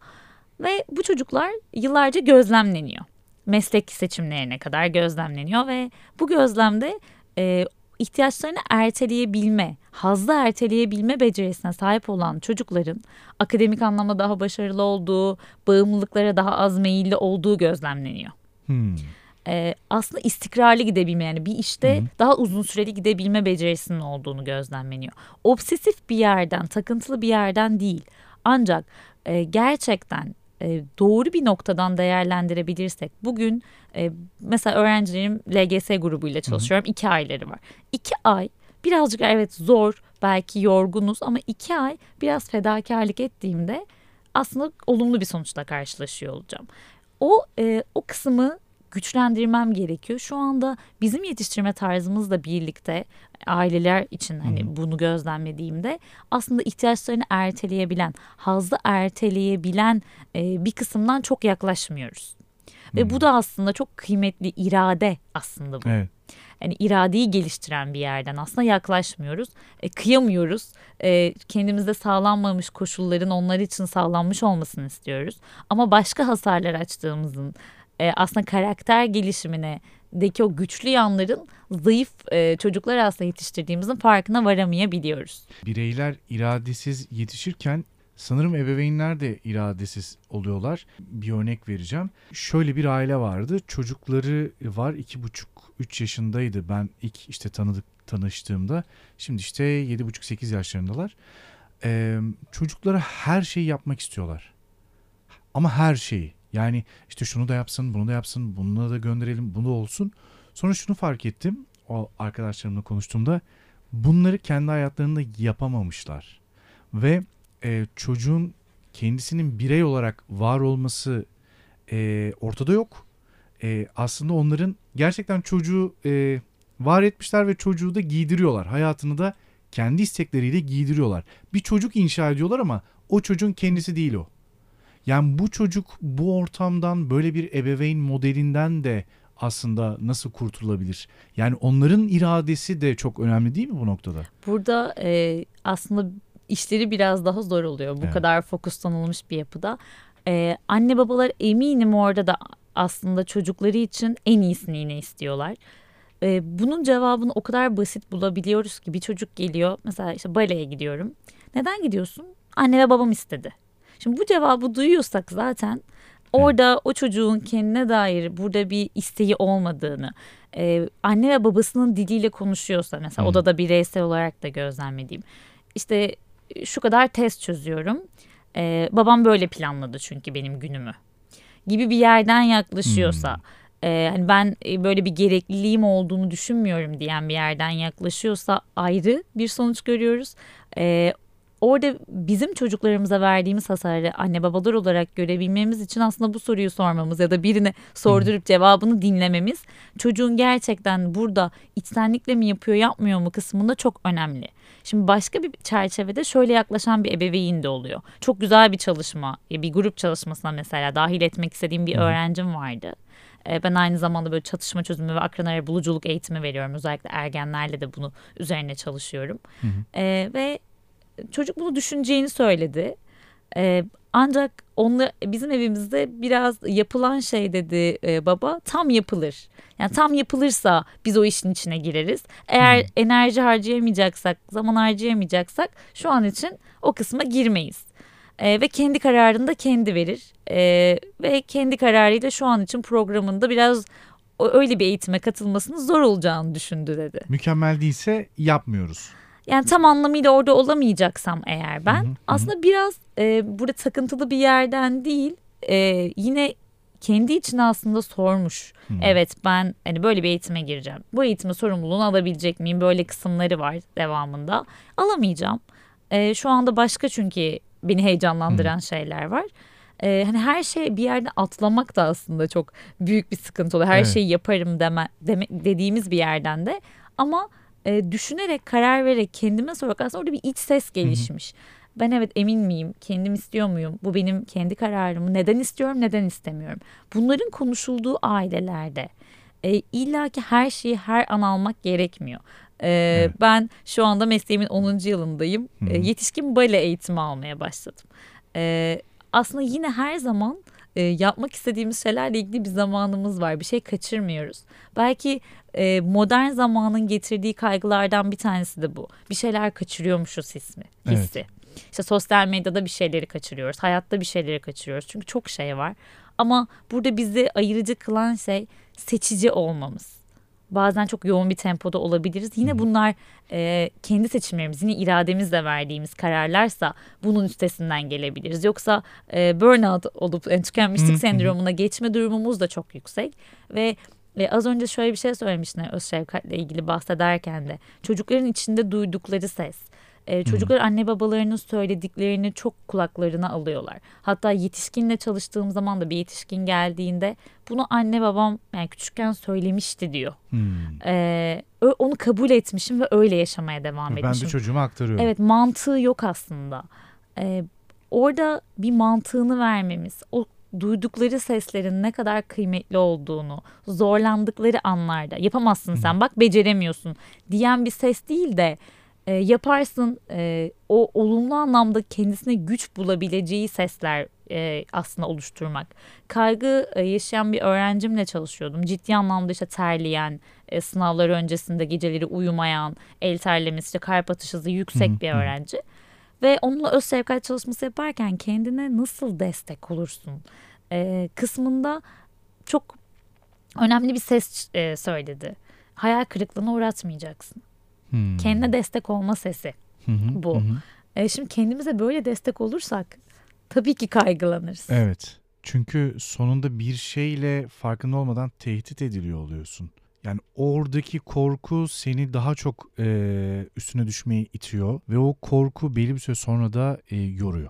Ve bu çocuklar yıllarca gözlemleniyor. Meslek seçimlerine kadar gözlemleniyor ve bu gözlemde e, ihtiyaçlarını erteleyebilme, hazlı erteleyebilme becerisine sahip olan çocukların akademik anlamda daha başarılı olduğu, bağımlılıklara daha az meyilli olduğu gözlemleniyor. Hmm. Ee, aslında istikrarlı gidebilme yani bir işte Hı. daha uzun süreli gidebilme becerisinin olduğunu gözlemleniyor. Obsesif bir yerden, takıntılı bir yerden değil. Ancak e, gerçekten e, doğru bir noktadan değerlendirebilirsek bugün e, mesela öğrencilerim LGS grubuyla çalışıyorum. iki ayları var. İki ay birazcık evet zor belki yorgunuz ama iki ay biraz fedakarlık ettiğimde aslında olumlu bir sonuçla karşılaşıyor olacağım. O e, o kısmı güçlendirmem gerekiyor. Şu anda bizim yetiştirme tarzımızla birlikte aileler için hani hı. bunu gözlemlediğimde aslında ihtiyaçlarını erteleyebilen, hazzı erteleyebilen e, bir kısımdan çok yaklaşmıyoruz. Ve Hı. bu da aslında çok kıymetli irade aslında bu. Evet. Yani iradeyi geliştiren bir yerden aslında yaklaşmıyoruz. E, kıyamıyoruz. E, kendimizde sağlanmamış koşulların onlar için sağlanmış olmasını istiyoruz. Ama başka hasarlar açtığımızın e, aslında karakter gelişimine deki o güçlü yanların zayıf e, çocuklar aslında yetiştirdiğimizin farkına varamayabiliyoruz. Bireyler iradesiz yetişirken sanırım ebeveynler de iradesiz oluyorlar. Bir örnek vereceğim. Şöyle bir aile vardı. Çocukları var iki buçuk üç yaşındaydı ben ilk işte tanıdık tanıştığımda. Şimdi işte yedi buçuk sekiz yaşlarındalar. Ee, çocuklara her şeyi yapmak istiyorlar. Ama her şeyi. Yani işte şunu da yapsın, bunu da yapsın, bunu da gönderelim, bunu da olsun. Sonra şunu fark ettim. O arkadaşlarımla konuştuğumda bunları kendi hayatlarında yapamamışlar. Ve e, çocuğun kendisinin birey olarak var olması e, ortada yok. E, aslında onların gerçekten çocuğu e, var etmişler ve çocuğu da giydiriyorlar. Hayatını da kendi istekleriyle giydiriyorlar. Bir çocuk inşa ediyorlar ama o çocuğun kendisi değil o. Yani bu çocuk bu ortamdan böyle bir ebeveyn modelinden de aslında nasıl kurtulabilir? Yani onların iradesi de çok önemli değil mi bu noktada? Burada e, aslında işleri biraz daha zor oluyor bu Evet. kadar fokuslanılmış bir yapıda. E, anne babalar eminim orada da aslında çocukları için en iyisini yine istiyorlar. E, bunun cevabını o kadar basit bulabiliyoruz ki bir çocuk geliyor mesela işte baleye gidiyorum. Neden gidiyorsun? Anne ve babam istedi. Şimdi bu cevabı duyuyorsak zaten orada o çocuğun kendine dair burada bir isteği olmadığını, e, anne ve babasının diliyle konuşuyorsa mesela Hı. odada bireysel olarak da gözlemlediğim. İşte şu kadar test çözüyorum. E, babam böyle planladı çünkü benim günümü gibi bir yerden yaklaşıyorsa. e, hani ben e, böyle bir gerekliliğim olduğunu düşünmüyorum diyen bir yerden yaklaşıyorsa ayrı bir sonuç görüyoruz. E, orada bizim çocuklarımıza verdiğimiz hasarı anne babalar olarak görebilmemiz için aslında bu soruyu sormamız ya da birine sordurup cevabını dinlememiz çocuğun gerçekten burada içtenlikle mi yapıyor yapmıyor mu kısmında çok önemli. Şimdi başka bir çerçevede şöyle yaklaşan bir ebeveyn de oluyor. Çok güzel bir çalışma, bir grup çalışmasına mesela dahil etmek istediğim bir Hı hı. öğrencim vardı. E, Ben aynı zamanda böyle çatışma çözümü ve akran buluculuk eğitimi veriyorum. Özellikle ergenlerle de bunu üzerine çalışıyorum. Hı hı. E, ve çocuk bunu düşüneceğini söyledi. E, ancak onla, bizim evimizde biraz yapılan şey dedi e, baba tam yapılır. Yani tam yapılırsa biz o işin içine gireriz. Eğer Hmm. enerji harcayamayacaksak, zaman harcayamayacaksak şu an için o kısma girmeyiz. E, ve kendi kararını da kendi verir. E, ve kendi kararıyla şu an için programında biraz öyle bir eğitime katılmasının zor olacağını düşündü dedi. Mükemmel değilse yapmıyoruz. Yani tam anlamıyla orada olamayacaksam eğer ben Hı hı, aslında biraz e, burada takıntılı bir yerden değil e, yine kendi içine aslında sormuş. Hı. Evet ben hani böyle bir eğitime gireceğim. Bu eğitime sorumluluğunu alabilecek miyim? Böyle kısımları var devamında. Alamayacağım. E, şu anda başka çünkü beni heyecanlandıran şeyler var. E, hani her şey bir yerde atlamak da aslında çok büyük bir sıkıntı oluyor. Her Evet. şeyi yaparım deme, deme dediğimiz bir yerden de ama e, düşünerek karar vererek kendime sorarak aslında orada bir iç ses gelişmiş. Ben evet emin miyim? Kendim istiyor muyum? Bu benim kendi kararımı. Neden istiyorum, neden istemiyorum? Bunların konuşulduğu ailelerde e, illa ki her şeyi her an almak gerekmiyor. E, Evet. Ben şu anda mesleğimin 10. yılındayım. Hı hı. E, yetişkin bale eğitimi almaya başladım. E, aslında yine her zaman e, yapmak istediğimiz şeylerle ilgili bir zamanımız var. Bir şey kaçırmıyoruz. Belki e, modern zamanın getirdiği kaygılardan bir tanesi de bu. Bir şeyler kaçırıyormuşuz hismi, hissi. Evet. İşte sosyal medyada bir şeyleri kaçırıyoruz. Hayatta bir şeyleri kaçırıyoruz. Çünkü çok şey var. Ama burada bizi ayırıcı kılan şey seçici olmamız. Bazen çok yoğun bir tempoda olabiliriz. Yine bunlar e, kendi seçimlerimiz, yine irademizle verdiğimiz kararlarsa bunun üstesinden gelebiliriz. Yoksa e, burnout olup yani tükenmişlik sendromuna geçme durumumuz da çok yüksek. Ve e, az önce şöyle bir şey söylemiştin öz şefkatle ilgili bahsederken de çocukların içinde duydukları ses e, çocuklar hmm. anne babalarının söylediklerini çok kulaklarına alıyorlar. Hatta yetişkinle çalıştığım zaman da bir yetişkin geldiğinde bunu anne babam yani küçükken söylemişti diyor. Hmm. E, onu kabul etmişim ve öyle yaşamaya devam etmişim. Ben de çocuğuma aktarıyorum. Evet mantığı yok aslında. E, orada bir mantığını vermemiz, o duydukları seslerin ne kadar kıymetli olduğunu, zorlandıkları anlarda yapamazsın sen bak beceremiyorsun diyen bir ses değil de e, yaparsın e, o olumlu anlamda kendisine güç bulabileceği sesler e, aslında oluşturmak. Kaygı e, yaşayan bir öğrencimle çalışıyordum. Ciddi anlamda işte terleyen, e, sınavlar öncesinde geceleri uyumayan, el terlemesi, işte kalp atış hızı yüksek bir öğrenci. Ve onunla öz sevkat çalışması yaparken kendine nasıl destek olursun e, kısmında çok önemli bir ses e, söyledi. Hayal kırıklığına uğratmayacaksın. Hmm. Kendine destek olma sesi hı hı, bu. Hı. E şimdi kendimize böyle destek olursak tabii ki kaygılanırız. Evet. Çünkü sonunda bir şeyle farkında olmadan tehdit ediliyor oluyorsun. Yani oradaki korku seni daha çok e, üstüne düşmeye itiyor ve o korku belli bir süre sonra da e, yoruyor.